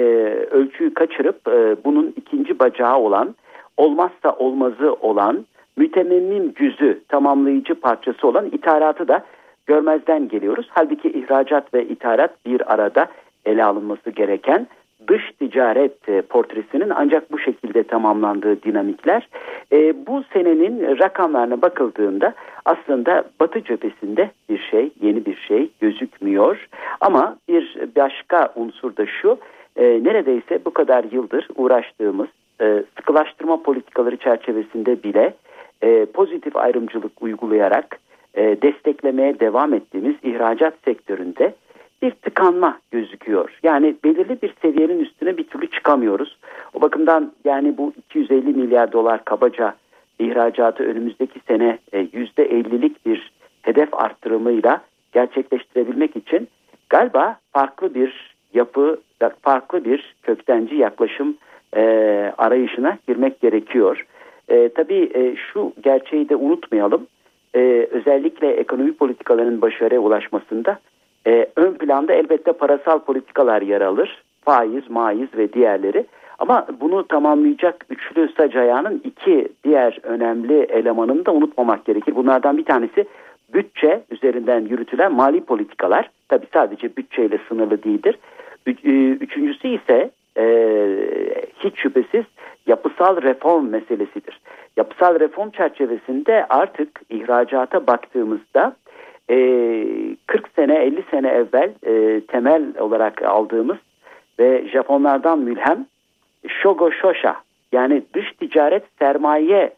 ölçüyü kaçırıp e, bunun ikinci bacağı olan, olmazsa olmazı olan, mütememmim cüzü, tamamlayıcı parçası olan ithalatı da görmezden geliyoruz. Halbuki ihracat ve ithalat bir arada ele alınması gereken dış ticaret e, portresinin ancak bu şekilde tamamlandığı dinamikler. E, bu senenin rakamlarına bakıldığında aslında Batı cephesinde bir şey, yeni bir şey gözükmüyor. Ama bir başka unsur da şu, e, neredeyse bu kadar yıldır uğraştığımız e, sıkılaştırma politikaları çerçevesinde bile pozitif ayrımcılık uygulayarak desteklemeye devam ettiğimiz ihracat sektöründe bir tıkanma gözüküyor. Yani belirli bir seviyenin üstüne bir türlü çıkamıyoruz. O bakımdan yani bu 250 milyar dolar kabaca ihracatı önümüzdeki sene %50'lik e, bir hedef arttırımıyla gerçekleştirebilmek için galiba farklı bir yapı, farklı bir köktenci yaklaşım e, arayışına girmek gerekiyor. E, tabii e, şu gerçeği de unutmayalım. E, özellikle ekonomi politikalarının başarıya ulaşmasında e, ön planda elbette parasal politikalar yer alır. Faiz, maiz ve diğerleri. Ama bunu tamamlayacak üçlü sac ayağının iki diğer önemli elemanını da unutmamak gerekir. Bunlardan bir tanesi bütçe üzerinden yürütülen mali politikalar. Tabi sadece bütçeyle sınırlı değildir. E, üçüncüsü ise e, hiç şüphesiz yapısal reform meselesidir. Yapısal reform çerçevesinde artık ihracata baktığımızda e, 40 sene 50 sene evvel e, temel olarak aldığımız ve Japonlardan mülhem Shogo Shosha yani dış ticaret sermaye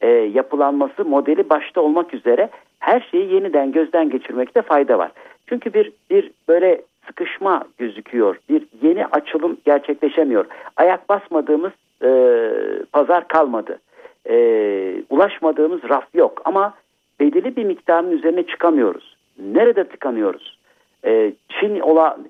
e, yapılanması modeli başta olmak üzere her şeyi yeniden gözden geçirmekte fayda var. Çünkü bir bir böyle sıkışma gözüküyor. Bir yeni açılım gerçekleşemiyor. Ayak basmadığımız e, pazar kalmadı. E, ulaşmadığımız raf yok ama belirli bir miktarın üzerine çıkamıyoruz. Nerede tıkanıyoruz? Ee, Çin olan,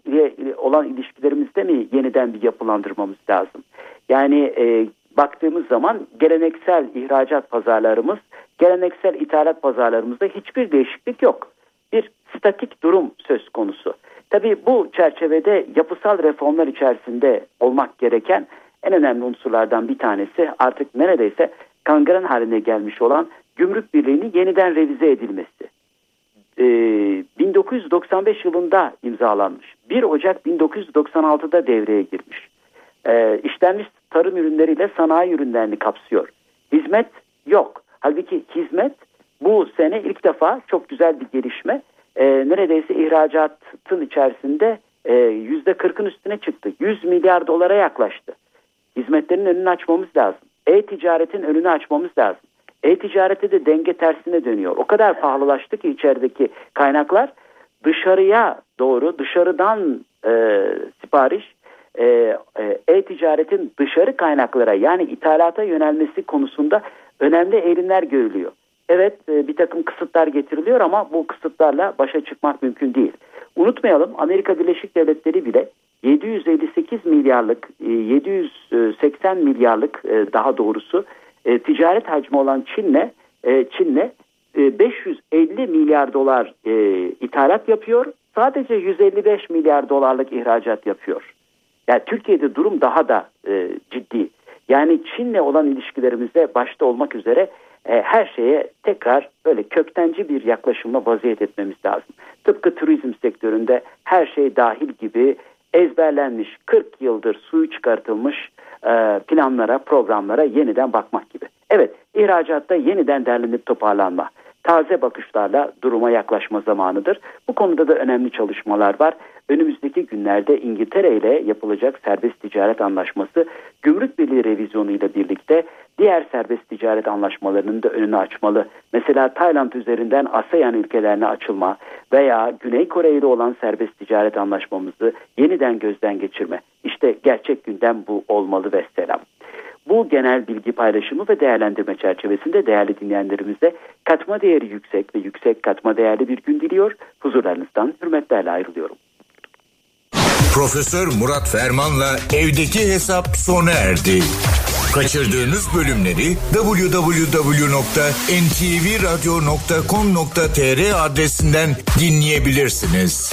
olan ilişkilerimizde mi yeniden bir yapılandırmamız lazım? Yani e, baktığımız zaman geleneksel ihracat pazarlarımız, geleneksel ithalat pazarlarımızda hiçbir değişiklik yok. Bir statik durum söz konusu. Tabii bu çerçevede yapısal reformlar içerisinde olmak gereken en önemli unsurlardan bir tanesi artık neredeyse kangren haline gelmiş olan gümrük birliğinin yeniden revize edilmesi. Ee, 1995 yılında imzalanmış. 1 Ocak 1996'da devreye girmiş. Ee, işlenmiş tarım ürünleriyle sanayi ürünlerini kapsıyor. Hizmet yok. Halbuki hizmet bu sene ilk defa çok güzel bir gelişme. Ee, neredeyse ihracatın içerisinde yüzde 40'ın üstüne çıktı. 100 milyar dolara yaklaştı. Hizmetlerin önünü açmamız lazım. E-ticaretin önünü açmamız lazım. E-ticarette de denge tersine dönüyor. O kadar pahalılaştı ki içerideki kaynaklar dışarıya doğru dışarıdan e, sipariş e, e, e-ticaretin dışarı kaynaklara yani ithalata yönelmesi konusunda önemli eğilimler görülüyor. Evet e, bir takım kısıtlar getiriliyor ama bu kısıtlarla başa çıkmak mümkün değil. Unutmayalım Amerika Birleşik Devletleri bile 758 milyarlık 780 milyarlık daha doğrusu e, ticaret hacmi olan Çin'le e, Çin'le e, 550 milyar dolar e, ithalat yapıyor. Sadece 155 milyar dolarlık ihracat yapıyor. Yani Türkiye'de durum daha da e, ciddi. Yani Çin'le olan ilişkilerimizde başta olmak üzere e, her şeye tekrar böyle köktenci bir yaklaşımla vaziyet etmemiz lazım. Tıpkı turizm sektöründe her şey dahil gibi ezberlenmiş 40 yıldır suyu çıkartılmış e, planlara, programlara yeniden bakmak gibi. Evet, ihracatta yeniden derlenip toparlanma, taze bakışlarla duruma yaklaşma zamanıdır. Bu konuda da önemli çalışmalar var. Önümüzdeki günlerde İngiltere ile yapılacak serbest ticaret anlaşması gümrük birliği revizyonu ile birlikte diğer serbest ticaret anlaşmalarının da önünü açmalı. Mesela Tayland üzerinden ASEAN ülkelerine açılma veya Güney Kore ile olan serbest ticaret anlaşmamızı yeniden gözden geçirme. İşte gerçek gündem bu olmalı ve selam. Bu genel bilgi paylaşımı ve değerlendirme çerçevesinde değerli dinleyenlerimize katma değeri yüksek ve yüksek katma değerli bir gün diliyor. Huzurlarınızdan hürmetlerle ayrılıyorum. Profesör Murat Ferman'la evdeki hesap sona erdi. Kaçırdığınız bölümleri www.ntvradio.com.tr adresinden dinleyebilirsiniz.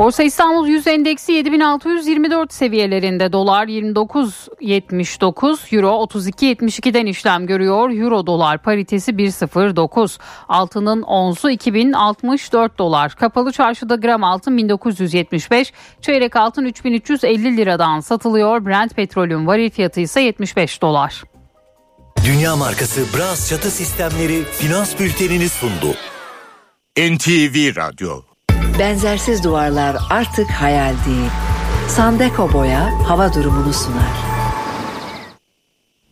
Borsa İstanbul Yüz Endeksi 7624 seviyelerinde dolar 29.79 euro 32.72'den işlem görüyor. Euro dolar paritesi 1.09 altının onzu 2064 dolar. Kapalı çarşıda gram altın 1975 çeyrek altın 3350 liradan satılıyor. Brent petrolün varil fiyatı ise 75 dolar. Dünya markası Bras çatı sistemleri finans bültenini sundu. NTV Radyo Benzersiz duvarlar artık hayal değil. Sandeko Boya hava durumunu sunar.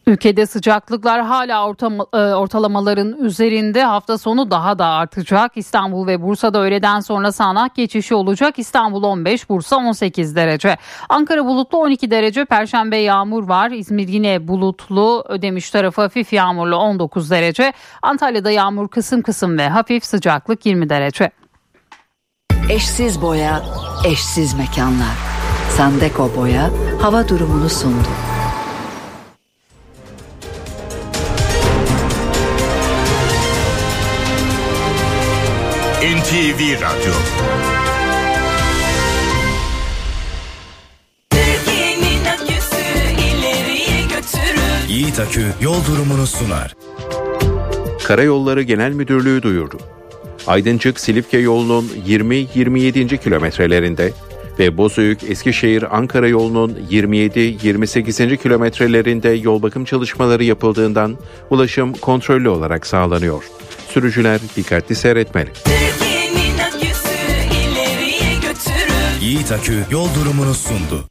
Ülkede sıcaklıklar hala ortama, e, ortalamaların üzerinde hafta sonu daha da artacak. İstanbul ve Bursa'da öğleden sonra sağanak geçişi olacak. İstanbul 15, Bursa 18 derece. Ankara bulutlu 12 derece. Perşembe yağmur var. İzmir yine bulutlu. Ödemiş tarafı hafif yağmurlu 19 derece. Antalya'da yağmur kısım kısım ve hafif sıcaklık 20 derece. Eşsiz boya, eşsiz mekanlar. Sandeko Boya hava durumunu sundu. NTV Radyo. Yiğit Akü yol durumunu sunar. Karayolları Genel Müdürlüğü duyurdu. Aydıncık Silifke yolunun 20-27. kilometrelerinde ve Bozüyük Eskişehir Ankara yolunun 27-28. kilometrelerinde yol bakım çalışmaları yapıldığından ulaşım kontrollü olarak sağlanıyor. Sürücüler dikkatli seyretmeli. Aküsü. Yiğit Akü yol durumunu sundu.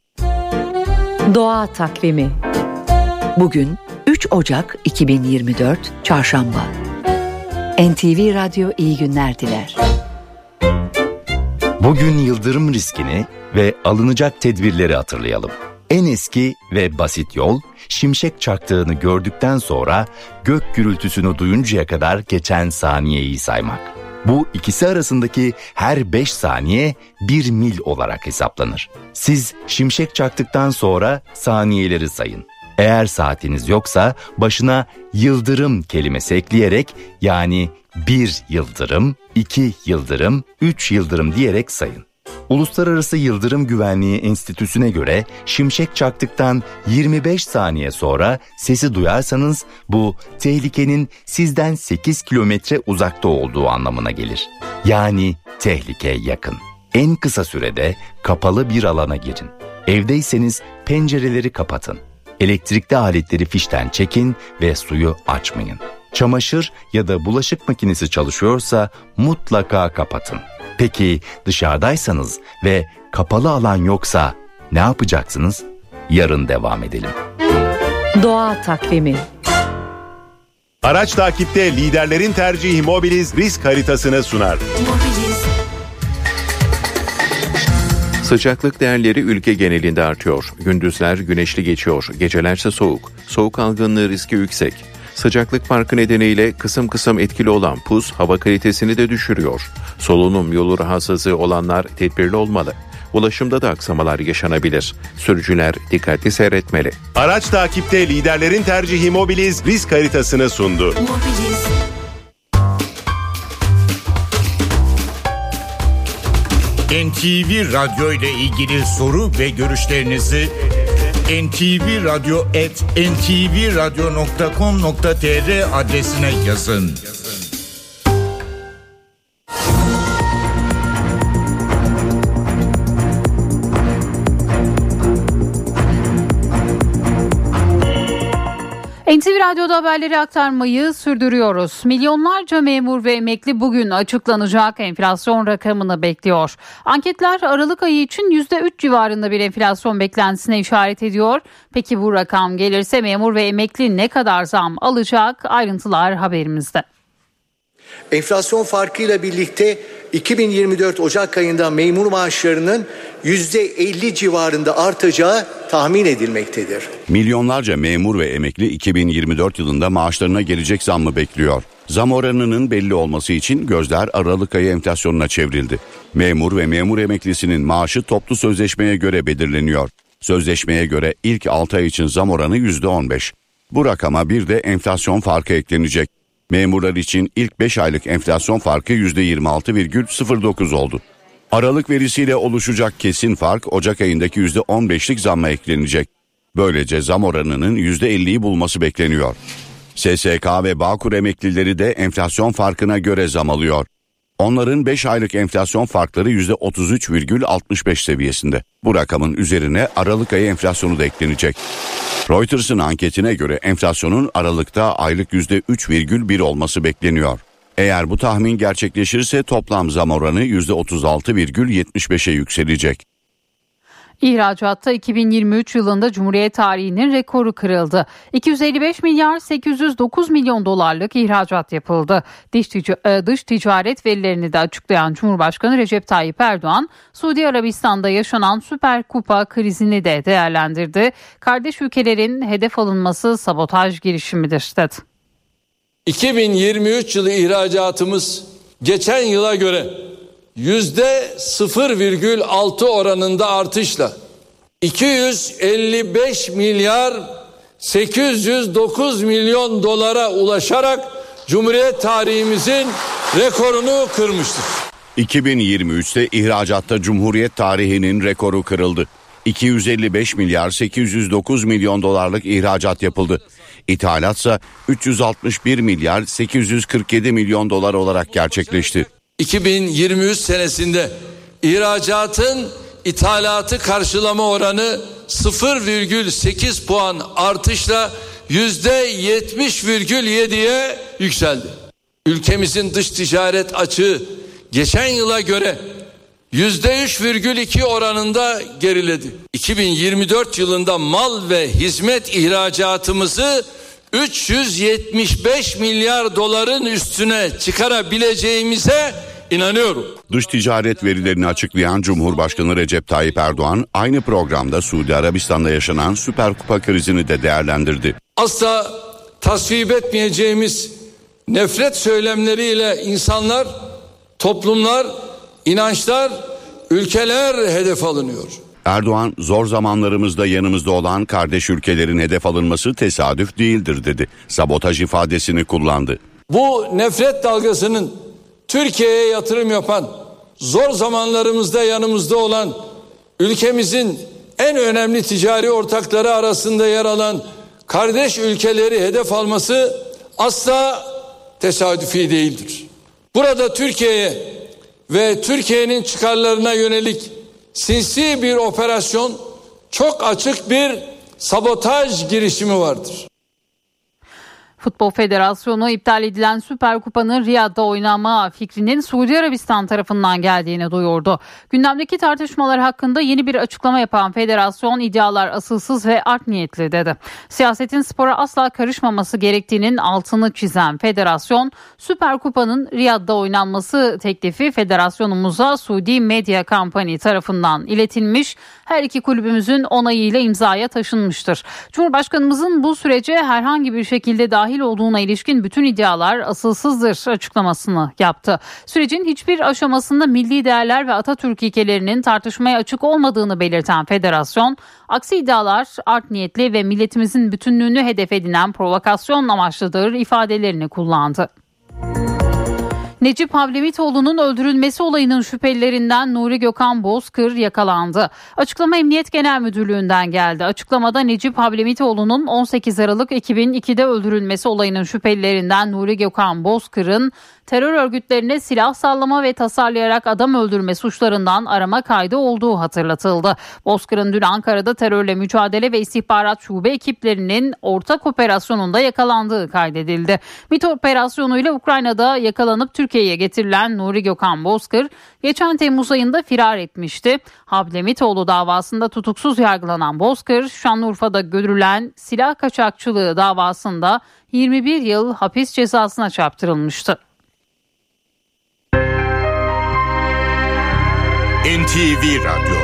Doğa takvimi. Bugün 3 Ocak 2024 Çarşamba. NTV Radyo iyi günler diler. Bugün yıldırım riskini ve alınacak tedbirleri hatırlayalım. En eski ve basit yol şimşek çaktığını gördükten sonra gök gürültüsünü duyuncaya kadar geçen saniyeyi saymak. Bu ikisi arasındaki her 5 saniye 1 mil olarak hesaplanır. Siz şimşek çaktıktan sonra saniyeleri sayın. Eğer saatiniz yoksa başına yıldırım kelimesi ekleyerek yani bir yıldırım, iki yıldırım, üç yıldırım diyerek sayın. Uluslararası Yıldırım Güvenliği Enstitüsü'ne göre şimşek çaktıktan 25 saniye sonra sesi duyarsanız bu tehlikenin sizden 8 kilometre uzakta olduğu anlamına gelir. Yani tehlike yakın. En kısa sürede kapalı bir alana girin. Evdeyseniz pencereleri kapatın. Elektrikli aletleri fişten çekin ve suyu açmayın. Çamaşır ya da bulaşık makinesi çalışıyorsa mutlaka kapatın. Peki dışarıdaysanız ve kapalı alan yoksa ne yapacaksınız? Yarın devam edelim. Doğa takvimi. Araç takipte liderlerin tercihi Mobiliz risk haritasını sunar. Sıcaklık değerleri ülke genelinde artıyor. Gündüzler güneşli geçiyor, gecelerse soğuk. Soğuk algınlığı riski yüksek. Sıcaklık farkı nedeniyle kısım kısım etkili olan pus hava kalitesini de düşürüyor. Solunum yolu rahatsızlığı olanlar tedbirli olmalı. Ulaşımda da aksamalar yaşanabilir. Sürücüler dikkatli seyretmeli. Araç takipte liderlerin tercihi Mobiliz risk haritasını sundu. NTV Radyo ile ilgili soru ve görüşlerinizi ntvradio.com.tr adresine yazın. NTV Radyo'da haberleri aktarmayı sürdürüyoruz. Milyonlarca memur ve emekli bugün açıklanacak enflasyon rakamını bekliyor. Anketler Aralık ayı için %3 civarında bir enflasyon beklentisine işaret ediyor. Peki bu rakam gelirse memur ve emekli ne kadar zam alacak? Ayrıntılar haberimizde. Enflasyon farkıyla birlikte 2024 Ocak ayında memur maaşlarının %50 civarında artacağı tahmin edilmektedir. Milyonlarca memur ve emekli 2024 yılında maaşlarına gelecek zammı bekliyor. Zam oranının belli olması için gözler Aralık ayı enflasyonuna çevrildi. Memur ve memur emeklisinin maaşı toplu sözleşmeye göre belirleniyor. Sözleşmeye göre ilk 6 ay için zam oranı %15. Bu rakama bir de enflasyon farkı eklenecek. Memurlar için ilk 5 aylık enflasyon farkı %26,09 oldu. Aralık verisiyle oluşacak kesin fark Ocak ayındaki %15'lik zamma eklenecek. Böylece zam oranının %50'yi bulması bekleniyor. SSK ve Bağkur emeklileri de enflasyon farkına göre zam alıyor. Onların 5 aylık enflasyon farkları %33,65 seviyesinde. Bu rakamın üzerine Aralık ayı enflasyonu da eklenecek. Reuters'ın anketine göre enflasyonun Aralık'ta aylık %3,1 olması bekleniyor. Eğer bu tahmin gerçekleşirse toplam zam oranı %36,75'e yükselecek. İhracatta 2023 yılında Cumhuriyet tarihinin rekoru kırıldı. 255 milyar 809 milyon dolarlık ihracat yapıldı. Dış, tic- e, dış ticaret verilerini de açıklayan Cumhurbaşkanı Recep Tayyip Erdoğan, Suudi Arabistan'da yaşanan Süper Kupa krizini de değerlendirdi. Kardeş ülkelerin hedef alınması sabotaj girişimidir dedi. 2023 yılı ihracatımız geçen yıla göre yüzde 0,6 oranında artışla 255 milyar 809 milyon dolara ulaşarak Cumhuriyet tarihimizin rekorunu kırmıştır. 2023'te ihracatta Cumhuriyet tarihinin rekoru kırıldı. 255 milyar 809 milyon dolarlık ihracat yapıldı. İthalatsa 361 milyar 847 milyon dolar olarak gerçekleşti. 2023 senesinde ihracatın ithalatı karşılama oranı 0,8 puan artışla %70,7'ye yükseldi. Ülkemizin dış ticaret açığı geçen yıla göre %3,2 oranında geriledi. 2024 yılında mal ve hizmet ihracatımızı 375 milyar doların üstüne çıkarabileceğimize inanıyorum. Dış ticaret verilerini açıklayan Cumhurbaşkanı Recep Tayyip Erdoğan aynı programda Suudi Arabistan'da yaşanan Süper Kupa krizini de değerlendirdi. Asla tasvip etmeyeceğimiz nefret söylemleriyle insanlar, toplumlar, inançlar, ülkeler hedef alınıyor. Erdoğan zor zamanlarımızda yanımızda olan kardeş ülkelerin hedef alınması tesadüf değildir dedi. Sabotaj ifadesini kullandı. Bu nefret dalgasının Türkiye'ye yatırım yapan, zor zamanlarımızda yanımızda olan, ülkemizin en önemli ticari ortakları arasında yer alan kardeş ülkeleri hedef alması asla tesadüfi değildir. Burada Türkiye'ye ve Türkiye'nin çıkarlarına yönelik sinsi bir operasyon, çok açık bir sabotaj girişimi vardır. Futbol Federasyonu iptal edilen Süper Kupa'nın Riyad'da oynama fikrinin Suudi Arabistan tarafından geldiğini duyurdu. Gündemdeki tartışmalar hakkında yeni bir açıklama yapan federasyon iddialar asılsız ve art niyetli dedi. Siyasetin spora asla karışmaması gerektiğinin altını çizen federasyon Süper Kupa'nın Riyad'da oynanması teklifi federasyonumuza Suudi Media Company tarafından iletilmiş. Her iki kulübümüzün onayıyla imzaya taşınmıştır. Cumhurbaşkanımızın bu sürece herhangi bir şekilde dahil dahil olduğuna ilişkin bütün iddialar asılsızdır açıklamasını yaptı. Sürecin hiçbir aşamasında milli değerler ve Atatürk ilkelerinin tartışmaya açık olmadığını belirten federasyon, aksi iddialar art niyetli ve milletimizin bütünlüğünü hedef edinen provokasyon amaçlıdır ifadelerini kullandı. Necip Havlemitoğlu'nun öldürülmesi olayının şüphelilerinden Nuri Gökhan Bozkır yakalandı. Açıklama Emniyet Genel Müdürlüğü'nden geldi. Açıklamada Necip Havlemitoğlu'nun 18 Aralık 2002'de öldürülmesi olayının şüphelilerinden Nuri Gökhan Bozkır'ın terör örgütlerine silah sallama ve tasarlayarak adam öldürme suçlarından arama kaydı olduğu hatırlatıldı. Bozkır'ın dün Ankara'da terörle mücadele ve istihbarat şube ekiplerinin ortak operasyonunda yakalandığı kaydedildi. MİT operasyonuyla Ukrayna'da yakalanıp Türkiye'ye getirilen Nuri Gökhan Bozkır geçen Temmuz ayında firar etmişti. Hablemitoğlu davasında tutuksuz yargılanan Bozkır, Şanlıurfa'da görülen silah kaçakçılığı davasında 21 yıl hapis cezasına çarptırılmıştı. NTV Radyo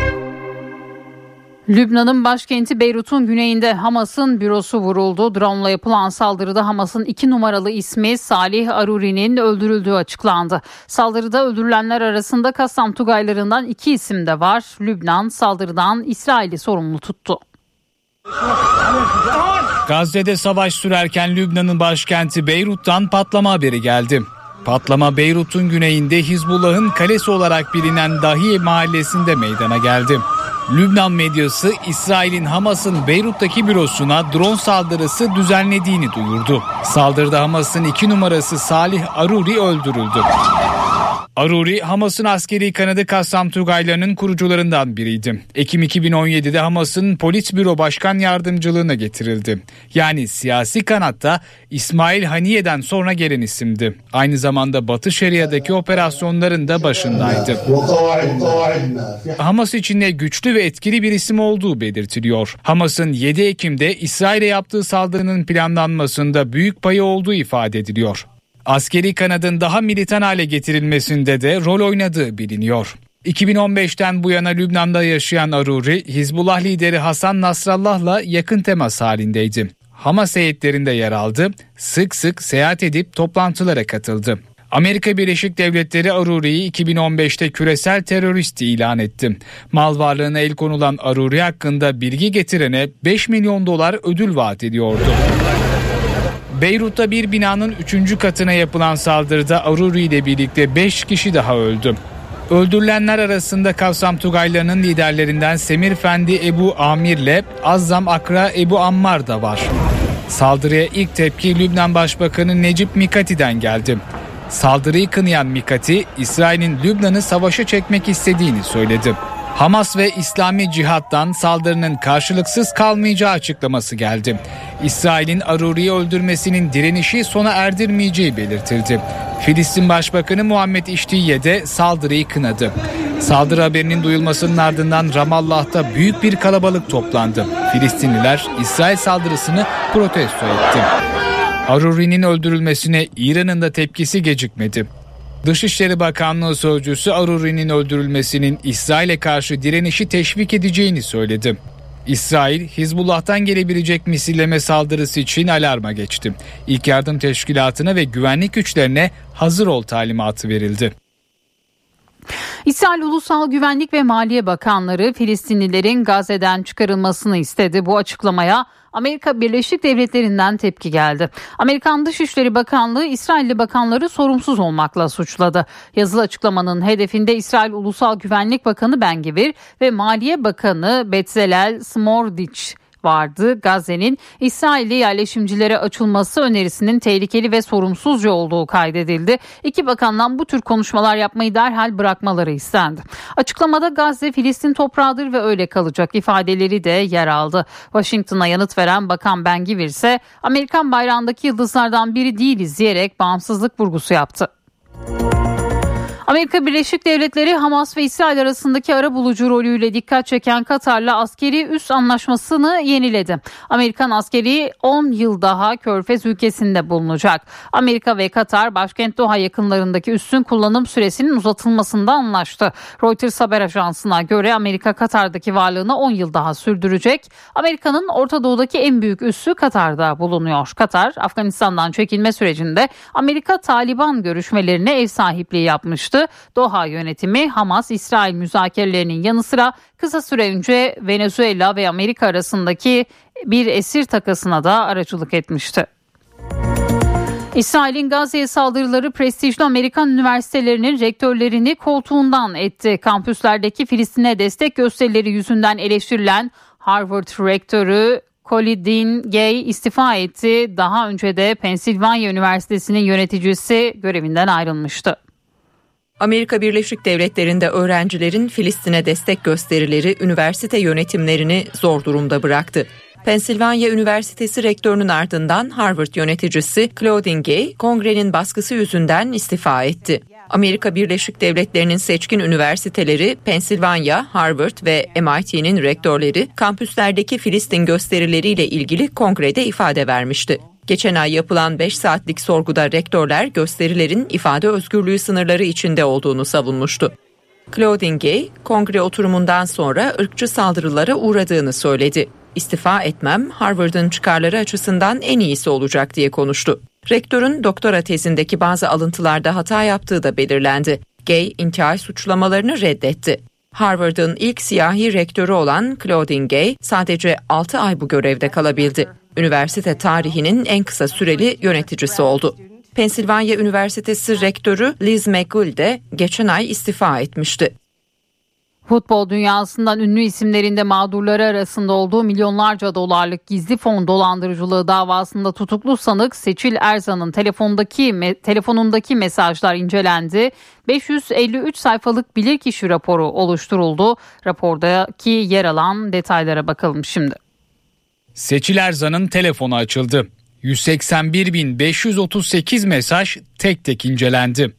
Lübnan'ın başkenti Beyrut'un güneyinde Hamas'ın bürosu vuruldu. Drone'la yapılan saldırıda Hamas'ın iki numaralı ismi Salih Aruri'nin öldürüldüğü açıklandı. Saldırıda öldürülenler arasında Kassam Tugaylarından iki isim de var. Lübnan saldırıdan İsrail'i sorumlu tuttu. Gazze'de savaş sürerken Lübnan'ın başkenti Beyrut'tan patlama haberi geldi. Patlama Beyrut'un güneyinde Hizbullah'ın kalesi olarak bilinen Dahiye mahallesinde meydana geldi. Lübnan medyası İsrail'in Hamas'ın Beyrut'taki bürosuna drone saldırısı düzenlediğini duyurdu. Saldırıda Hamas'ın iki numarası Salih Aruri öldürüldü. Aruri, Hamas'ın askeri kanadı Kassam Tugaylarının kurucularından biriydi. Ekim 2017'de Hamas'ın polis büro başkan yardımcılığına getirildi. Yani siyasi kanatta İsmail Haniye'den sonra gelen isimdi. Aynı zamanda Batı Şeria'daki operasyonların da başındaydı. Hamas içinde güçlü ve etkili bir isim olduğu belirtiliyor. Hamas'ın 7 Ekim'de İsrail'e yaptığı saldırının planlanmasında büyük payı olduğu ifade ediliyor. Askeri kanadın daha militan hale getirilmesinde de rol oynadığı biliniyor. 2015'ten bu yana Lübnan'da yaşayan Aruri, Hizbullah lideri Hasan Nasrallah'la yakın temas halindeydi. Hamas heyetlerinde yer aldı, sık sık seyahat edip toplantılara katıldı. Amerika Birleşik Devletleri Aruri'yi 2015'te küresel terörist ilan etti. Mal varlığına el konulan Aruri hakkında bilgi getirene 5 milyon dolar ödül vaat ediyordu. Beyrut'ta bir binanın 3. katına yapılan saldırıda Aruri ile birlikte 5 kişi daha öldü. Öldürülenler arasında Kavsam Tugaylarının liderlerinden Semir Fendi Ebu Amir ile Azzam Akra Ebu Ammar da var. Saldırıya ilk tepki Lübnan Başbakanı Necip Mikati'den geldi. Saldırıyı kınayan Mikati, İsrail'in Lübnan'ı savaşa çekmek istediğini söyledi. Hamas ve İslami Cihat'tan saldırının karşılıksız kalmayacağı açıklaması geldi. İsrail'in Aruri'yi öldürmesinin direnişi sona erdirmeyeceği belirtildi. Filistin Başbakanı Muhammed İştiye de saldırıyı kınadı. Saldırı haberinin duyulmasının ardından Ramallah'ta büyük bir kalabalık toplandı. Filistinliler İsrail saldırısını protesto etti. Aruri'nin öldürülmesine İran'ın da tepkisi gecikmedi. Dışişleri Bakanlığı Sözcüsü Aruri'nin öldürülmesinin İsrail'e karşı direnişi teşvik edeceğini söyledi. İsrail, Hizbullah'tan gelebilecek misilleme saldırısı için alarma geçti. İlk yardım teşkilatına ve güvenlik güçlerine hazır ol talimatı verildi. İsrail Ulusal Güvenlik ve Maliye Bakanları Filistinlilerin Gazze'den çıkarılmasını istedi. Bu açıklamaya Amerika Birleşik Devletleri'nden tepki geldi. Amerikan Dışişleri Bakanlığı İsrailli bakanları sorumsuz olmakla suçladı. Yazılı açıklamanın hedefinde İsrail Ulusal Güvenlik Bakanı Ben Gvir ve Maliye Bakanı Betzalel Smordic vardı. Gazze'nin İsrailli yerleşimcilere açılması önerisinin tehlikeli ve sorumsuzca olduğu kaydedildi. İki bakandan bu tür konuşmalar yapmayı derhal bırakmaları istendi. Açıklamada Gazze Filistin toprağıdır ve öyle kalacak ifadeleri de yer aldı. Washington'a yanıt veren Bakan Ben Gvir ise Amerikan bayrağındaki yıldızlardan biri değiliz diyerek bağımsızlık vurgusu yaptı. Amerika Birleşik Devletleri Hamas ve İsrail arasındaki ara bulucu rolüyle dikkat çeken Katar'la askeri üs anlaşmasını yeniledi. Amerikan askeri 10 yıl daha Körfez ülkesinde bulunacak. Amerika ve Katar başkent Doha yakınlarındaki üssün kullanım süresinin uzatılmasında anlaştı. Reuters haber ajansına göre Amerika Katar'daki varlığını 10 yıl daha sürdürecek. Amerika'nın Orta Doğu'daki en büyük üssü Katar'da bulunuyor. Katar, Afganistan'dan çekilme sürecinde Amerika-Taliban görüşmelerine ev sahipliği yapmıştı. Doha yönetimi Hamas-İsrail müzakerelerinin yanı sıra kısa süre önce Venezuela ve Amerika arasındaki bir esir takasına da aracılık etmişti. İsrail'in Gazze'ye saldırıları prestijli Amerikan üniversitelerinin rektörlerini koltuğundan etti. Kampüslerdeki Filistin'e destek gösterileri yüzünden eleştirilen Harvard rektörü Colin Gay istifa etti. Daha önce de Pensilvanya Üniversitesi'nin yöneticisi görevinden ayrılmıştı. Amerika Birleşik Devletleri'nde öğrencilerin Filistin'e destek gösterileri üniversite yönetimlerini zor durumda bıraktı. Pensilvanya Üniversitesi rektörünün ardından Harvard yöneticisi Claudine Gay, kongrenin baskısı yüzünden istifa etti. Amerika Birleşik Devletleri'nin seçkin üniversiteleri Pensilvanya, Harvard ve MIT'nin rektörleri kampüslerdeki Filistin gösterileriyle ilgili kongrede ifade vermişti. Geçen ay yapılan 5 saatlik sorguda rektörler gösterilerin ifade özgürlüğü sınırları içinde olduğunu savunmuştu. Claudine Gay, kongre oturumundan sonra ırkçı saldırılara uğradığını söyledi. İstifa etmem Harvard'ın çıkarları açısından en iyisi olacak diye konuştu. Rektörün doktora tezindeki bazı alıntılarda hata yaptığı da belirlendi. Gay intihar suçlamalarını reddetti. Harvard'ın ilk siyahi rektörü olan Claudine Gay sadece 6 ay bu görevde kalabildi. Üniversite tarihinin en kısa süreli yöneticisi oldu. Pensilvanya Üniversitesi rektörü Liz McGill de geçen ay istifa etmişti. Futbol dünyasından ünlü isimlerinde mağdurları arasında olduğu milyonlarca dolarlık gizli fon dolandırıcılığı davasında tutuklu sanık Seçil Erzan'ın telefondaki me, telefonundaki mesajlar incelendi. 553 sayfalık bilirkişi raporu oluşturuldu. Rapordaki yer alan detaylara bakalım şimdi. Seçil Erzan'ın telefonu açıldı. 181.538 mesaj tek tek incelendi.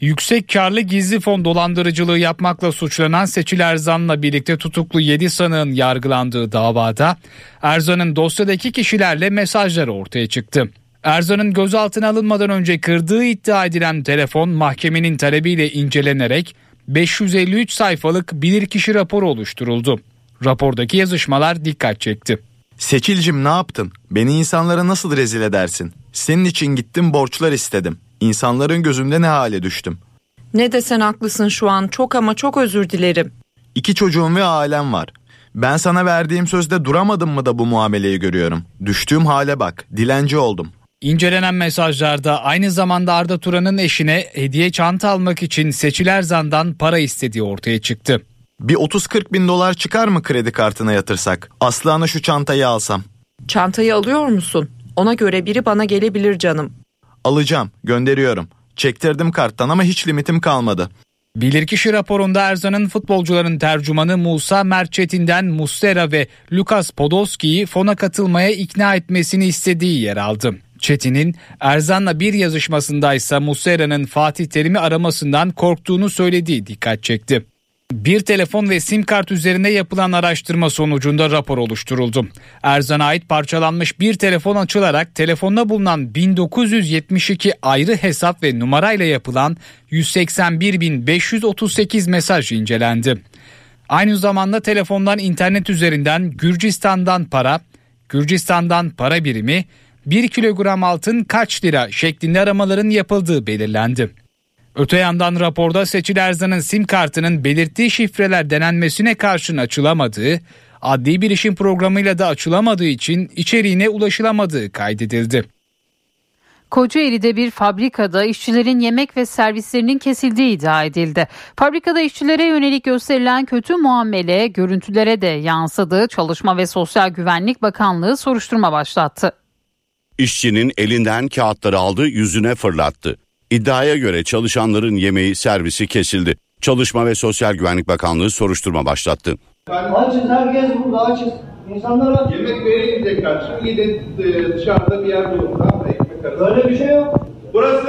Yüksek karlı gizli fon dolandırıcılığı yapmakla suçlanan Seçil Erzan'la birlikte tutuklu 7 sanığın yargılandığı davada Erzan'ın dosyadaki kişilerle mesajları ortaya çıktı. Erzan'ın gözaltına alınmadan önce kırdığı iddia edilen telefon mahkemenin talebiyle incelenerek 553 sayfalık bilirkişi raporu oluşturuldu. Rapordaki yazışmalar dikkat çekti. Seçilcim ne yaptın? Beni insanlara nasıl rezil edersin? Senin için gittim borçlar istedim. İnsanların gözünde ne hale düştüm. Ne desen haklısın şu an çok ama çok özür dilerim. İki çocuğum ve ailem var. Ben sana verdiğim sözde duramadım mı da bu muameleyi görüyorum. Düştüğüm hale bak. Dilenci oldum. İncelenen mesajlarda aynı zamanda Arda Turan'ın eşine hediye çanta almak için Seçil Erzan'dan para istediği ortaya çıktı. Bir 30-40 bin dolar çıkar mı kredi kartına yatırsak? Aslıhan'a şu çantayı alsam. Çantayı alıyor musun? Ona göre biri bana gelebilir canım. Alacağım, gönderiyorum. Çektirdim karttan ama hiç limitim kalmadı. Bilirkişi raporunda Erzan'ın futbolcuların tercümanı Musa Merçetin'den Mustera ve Lukas Podolski'yi fona katılmaya ikna etmesini istediği yer aldı. Çetin'in Erzan'la bir yazışmasındaysa Muslera'nın Fatih Terim'i aramasından korktuğunu söylediği dikkat çekti. Bir telefon ve sim kart üzerine yapılan araştırma sonucunda rapor oluşturuldu. Erzan'a ait parçalanmış bir telefon açılarak telefonda bulunan 1972 ayrı hesap ve numarayla yapılan 181.538 mesaj incelendi. Aynı zamanda telefondan internet üzerinden Gürcistan'dan para, Gürcistan'dan para birimi, 1 kilogram altın kaç lira şeklinde aramaların yapıldığı belirlendi. Öte yandan raporda Seçil Erzan'ın sim kartının belirttiği şifreler denenmesine karşın açılamadığı, adli bir işin programıyla da açılamadığı için içeriğine ulaşılamadığı kaydedildi. Kocaeli'de bir fabrikada işçilerin yemek ve servislerinin kesildiği iddia edildi. Fabrikada işçilere yönelik gösterilen kötü muamele görüntülere de yansıdı. Çalışma ve Sosyal Güvenlik Bakanlığı soruşturma başlattı. İşçinin elinden kağıtları aldı yüzüne fırlattı. İddiaya göre çalışanların yemeği servisi kesildi. Çalışma ve Sosyal Güvenlik Bakanlığı soruşturma başlattı. Açız herkes burada açız. İnsanlara yemek verilmeyecek kardeşim. Gidin e, dışarıda bir yer bulun. Tamam mı? Ekmek arası. Böyle bir şey yok. Burası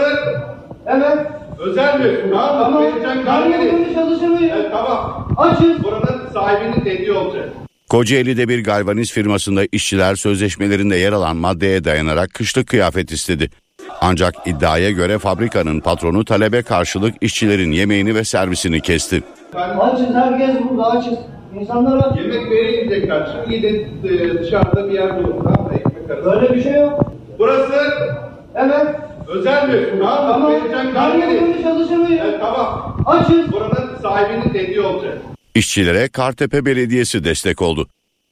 Evet. Özel mi? Tamam mı? Tamam. Kargeni. çalışamayız. Evet, tamam. Açız. Buranın sahibinin dediği olacak. Kocaeli'de bir galvaniz firmasında işçiler sözleşmelerinde yer alan maddeye dayanarak kışlık kıyafet istedi. Ancak iddiaya göre fabrikanın patronu talebe karşılık işçilerin yemeğini ve servisini kesti. Açız. Herkes burada açız. İnsanlara Yemek verin gidecek kardeşim. Gidin e, dışarıda bir yer bulun. Tamam mı? Ekmek arası. böyle bir şey yok. Burası Evet. özel mi? Tamam mı? Tamam. Kargeni. çalışamayız. Evet, tamam. Açız. Buranın sahibinin dediği olacak. İşçilere Kartepe Belediyesi destek oldu.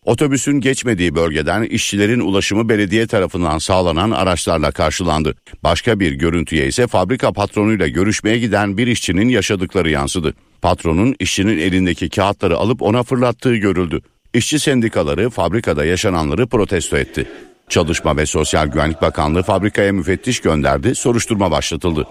Otobüsün geçmediği bölgeden işçilerin ulaşımı belediye tarafından sağlanan araçlarla karşılandı. Başka bir görüntüye ise fabrika patronuyla görüşmeye giden bir işçinin yaşadıkları yansıdı. Patronun işçinin elindeki kağıtları alıp ona fırlattığı görüldü. İşçi sendikaları fabrikada yaşananları protesto etti. Çalışma ve Sosyal Güvenlik Bakanlığı fabrikaya müfettiş gönderdi, soruşturma başlatıldı.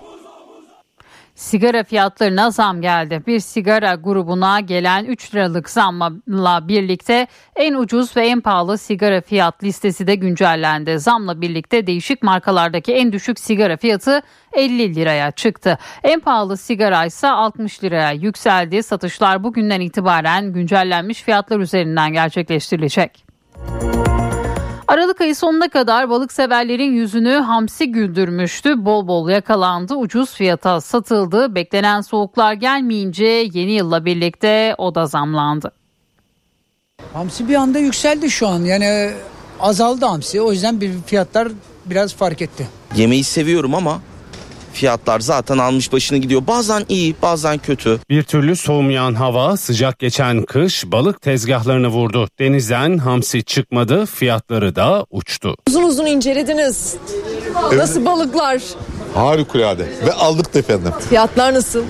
Sigara fiyatlarına zam geldi. Bir sigara grubuna gelen 3 liralık zamla birlikte en ucuz ve en pahalı sigara fiyat listesi de güncellendi. Zamla birlikte değişik markalardaki en düşük sigara fiyatı 50 liraya çıktı. En pahalı sigara ise 60 liraya yükseldi. Satışlar bugünden itibaren güncellenmiş fiyatlar üzerinden gerçekleştirilecek. Aralık ayı sonuna kadar balık severlerin yüzünü hamsi güldürmüştü. Bol bol yakalandı, ucuz fiyata satıldı. Beklenen soğuklar gelmeyince yeni yılla birlikte o da zamlandı. Hamsi bir anda yükseldi şu an. Yani azaldı hamsi. O yüzden bir fiyatlar biraz fark etti. Yemeği seviyorum ama fiyatlar zaten almış başını gidiyor. Bazen iyi bazen kötü. Bir türlü soğumayan hava sıcak geçen kış balık tezgahlarını vurdu. Denizden hamsi çıkmadı fiyatları da uçtu. Uzun uzun incelediniz. Nasıl balıklar? Harikulade ve aldık da efendim. Fiyatlar nasıl?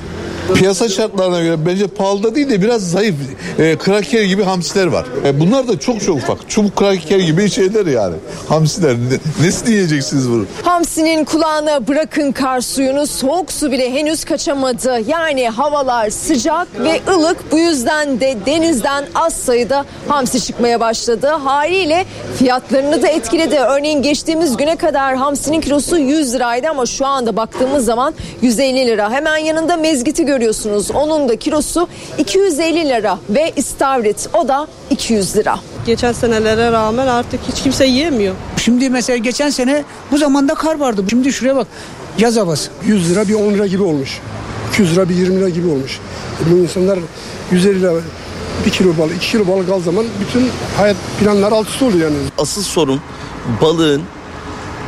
Piyasa şartlarına göre bence pahalı değil de biraz zayıf e, kraker gibi hamsiler var. E, bunlar da çok çok ufak. Çubuk kraker gibi şeyler yani. Hamsiler. Ne, nesini yiyeceksiniz bunu? Hamsinin kulağına bırakın kar suyunu soğuk su bile henüz kaçamadı. Yani havalar sıcak ve ılık bu yüzden de denizden az sayıda hamsi çıkmaya başladı. Haliyle fiyatlarını da etkiledi. Örneğin geçtiğimiz güne kadar hamsinin kilosu 100 liraydı ama şu anda baktığımız zaman 150 lira. Hemen yanında mezgiti görüyorsunuz. Onun da kilosu 250 lira ve istavrit o da 200 lira. Geçen senelere rağmen artık hiç kimse yiyemiyor. Şimdi mesela geçen sene bu zamanda kar vardı. Şimdi şuraya bak yaz havası. 100 lira bir 10 lira gibi olmuş. 200 lira bir 20 lira gibi olmuş. E bu insanlar 150 lira bir kilo balık, 2 kilo balık al zaman bütün hayat planları alt üst oluyor yani. Asıl sorun balığın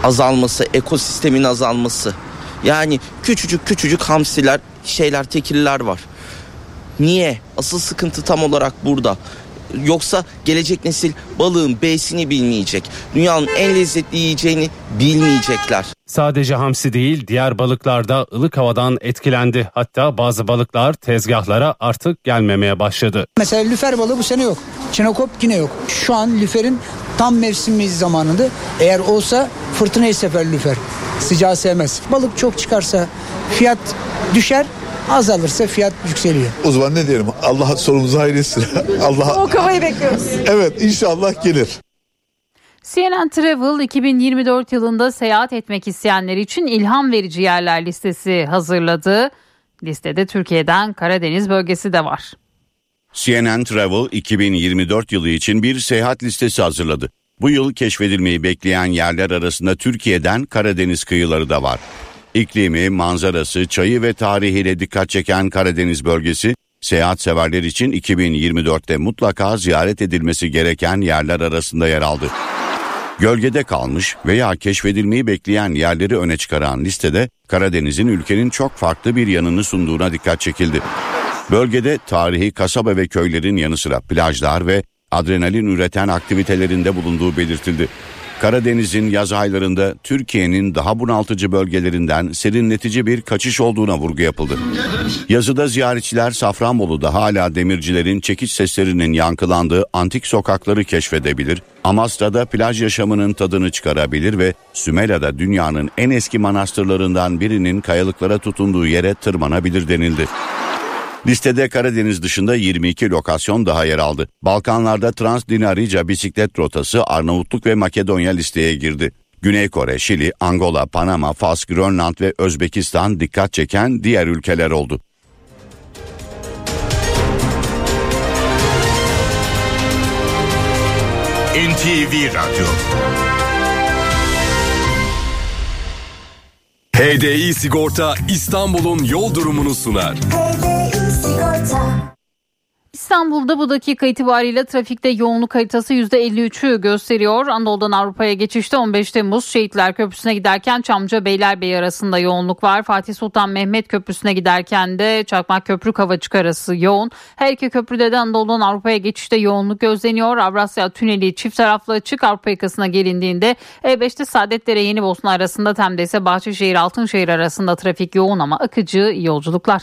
azalması, ekosistemin azalması. Yani küçücük küçücük hamsiler, şeyler, tekiller var. Niye? Asıl sıkıntı tam olarak burada. Yoksa gelecek nesil balığın B'sini bilmeyecek. Dünyanın en lezzetli yiyeceğini bilmeyecekler. Sadece hamsi değil diğer balıklar da ılık havadan etkilendi. Hatta bazı balıklar tezgahlara artık gelmemeye başladı. Mesela lüfer balığı bu sene yok. Çinokop yine yok. Şu an lüferin tam mevsimi zamanında. Eğer olsa fırtınayı sefer lüfer. Sıcağı sevmez. Balık çok çıkarsa fiyat düşer. Azalırsa fiyat yükseliyor. O zaman ne diyelim? Allah sorumuzu hayretsin. [laughs] Allah O kafayı bekliyoruz. Evet inşallah gelir. CNN Travel 2024 yılında seyahat etmek isteyenler için ilham verici yerler listesi hazırladı. Listede Türkiye'den Karadeniz bölgesi de var. CNN Travel 2024 yılı için bir seyahat listesi hazırladı. Bu yıl keşfedilmeyi bekleyen yerler arasında Türkiye'den Karadeniz kıyıları da var. İklimi, manzarası, çayı ve tarihiyle dikkat çeken Karadeniz bölgesi, seyahat severler için 2024'te mutlaka ziyaret edilmesi gereken yerler arasında yer aldı. Gölgede kalmış veya keşfedilmeyi bekleyen yerleri öne çıkaran listede Karadeniz'in ülkenin çok farklı bir yanını sunduğuna dikkat çekildi. Bölgede tarihi kasaba ve köylerin yanı sıra plajlar ve adrenalin üreten aktivitelerinde bulunduğu belirtildi. Karadeniz'in yaz aylarında Türkiye'nin daha bunaltıcı bölgelerinden serinletici bir kaçış olduğuna vurgu yapıldı. Yazıda ziyaretçiler Safranbolu'da hala demircilerin çekiç seslerinin yankılandığı antik sokakları keşfedebilir, Amasra'da plaj yaşamının tadını çıkarabilir ve Sümela'da dünyanın en eski manastırlarından birinin kayalıklara tutunduğu yere tırmanabilir denildi. Listede Karadeniz dışında 22 lokasyon daha yer aldı. Balkanlarda Transdinarica bisiklet rotası Arnavutluk ve Makedonya listeye girdi. Güney Kore, Şili, Angola, Panama, Fas, Grönland ve Özbekistan dikkat çeken diğer ülkeler oldu. NTV Radyo HDI Sigorta İstanbul'un yol durumunu sunar. İstanbul'da bu dakika itibariyle trafikte yoğunluk haritası %53'ü gösteriyor. Anadolu'dan Avrupa'ya geçişte 15 Temmuz Şehitler Köprüsü'ne giderken Çamca Beylerbeyi arasında yoğunluk var. Fatih Sultan Mehmet Köprüsü'ne giderken de Çakmak Köprü Kavacık arası yoğun. Her iki köprüde de Anadolu'dan Avrupa'ya geçişte yoğunluk gözleniyor. Avrasya Tüneli çift taraflı açık Avrupa yakasına gelindiğinde E5'te Saadetlere Yeni Bosna arasında Tem'de ise Bahçeşehir Altınşehir arasında trafik yoğun ama akıcı yolculuklar.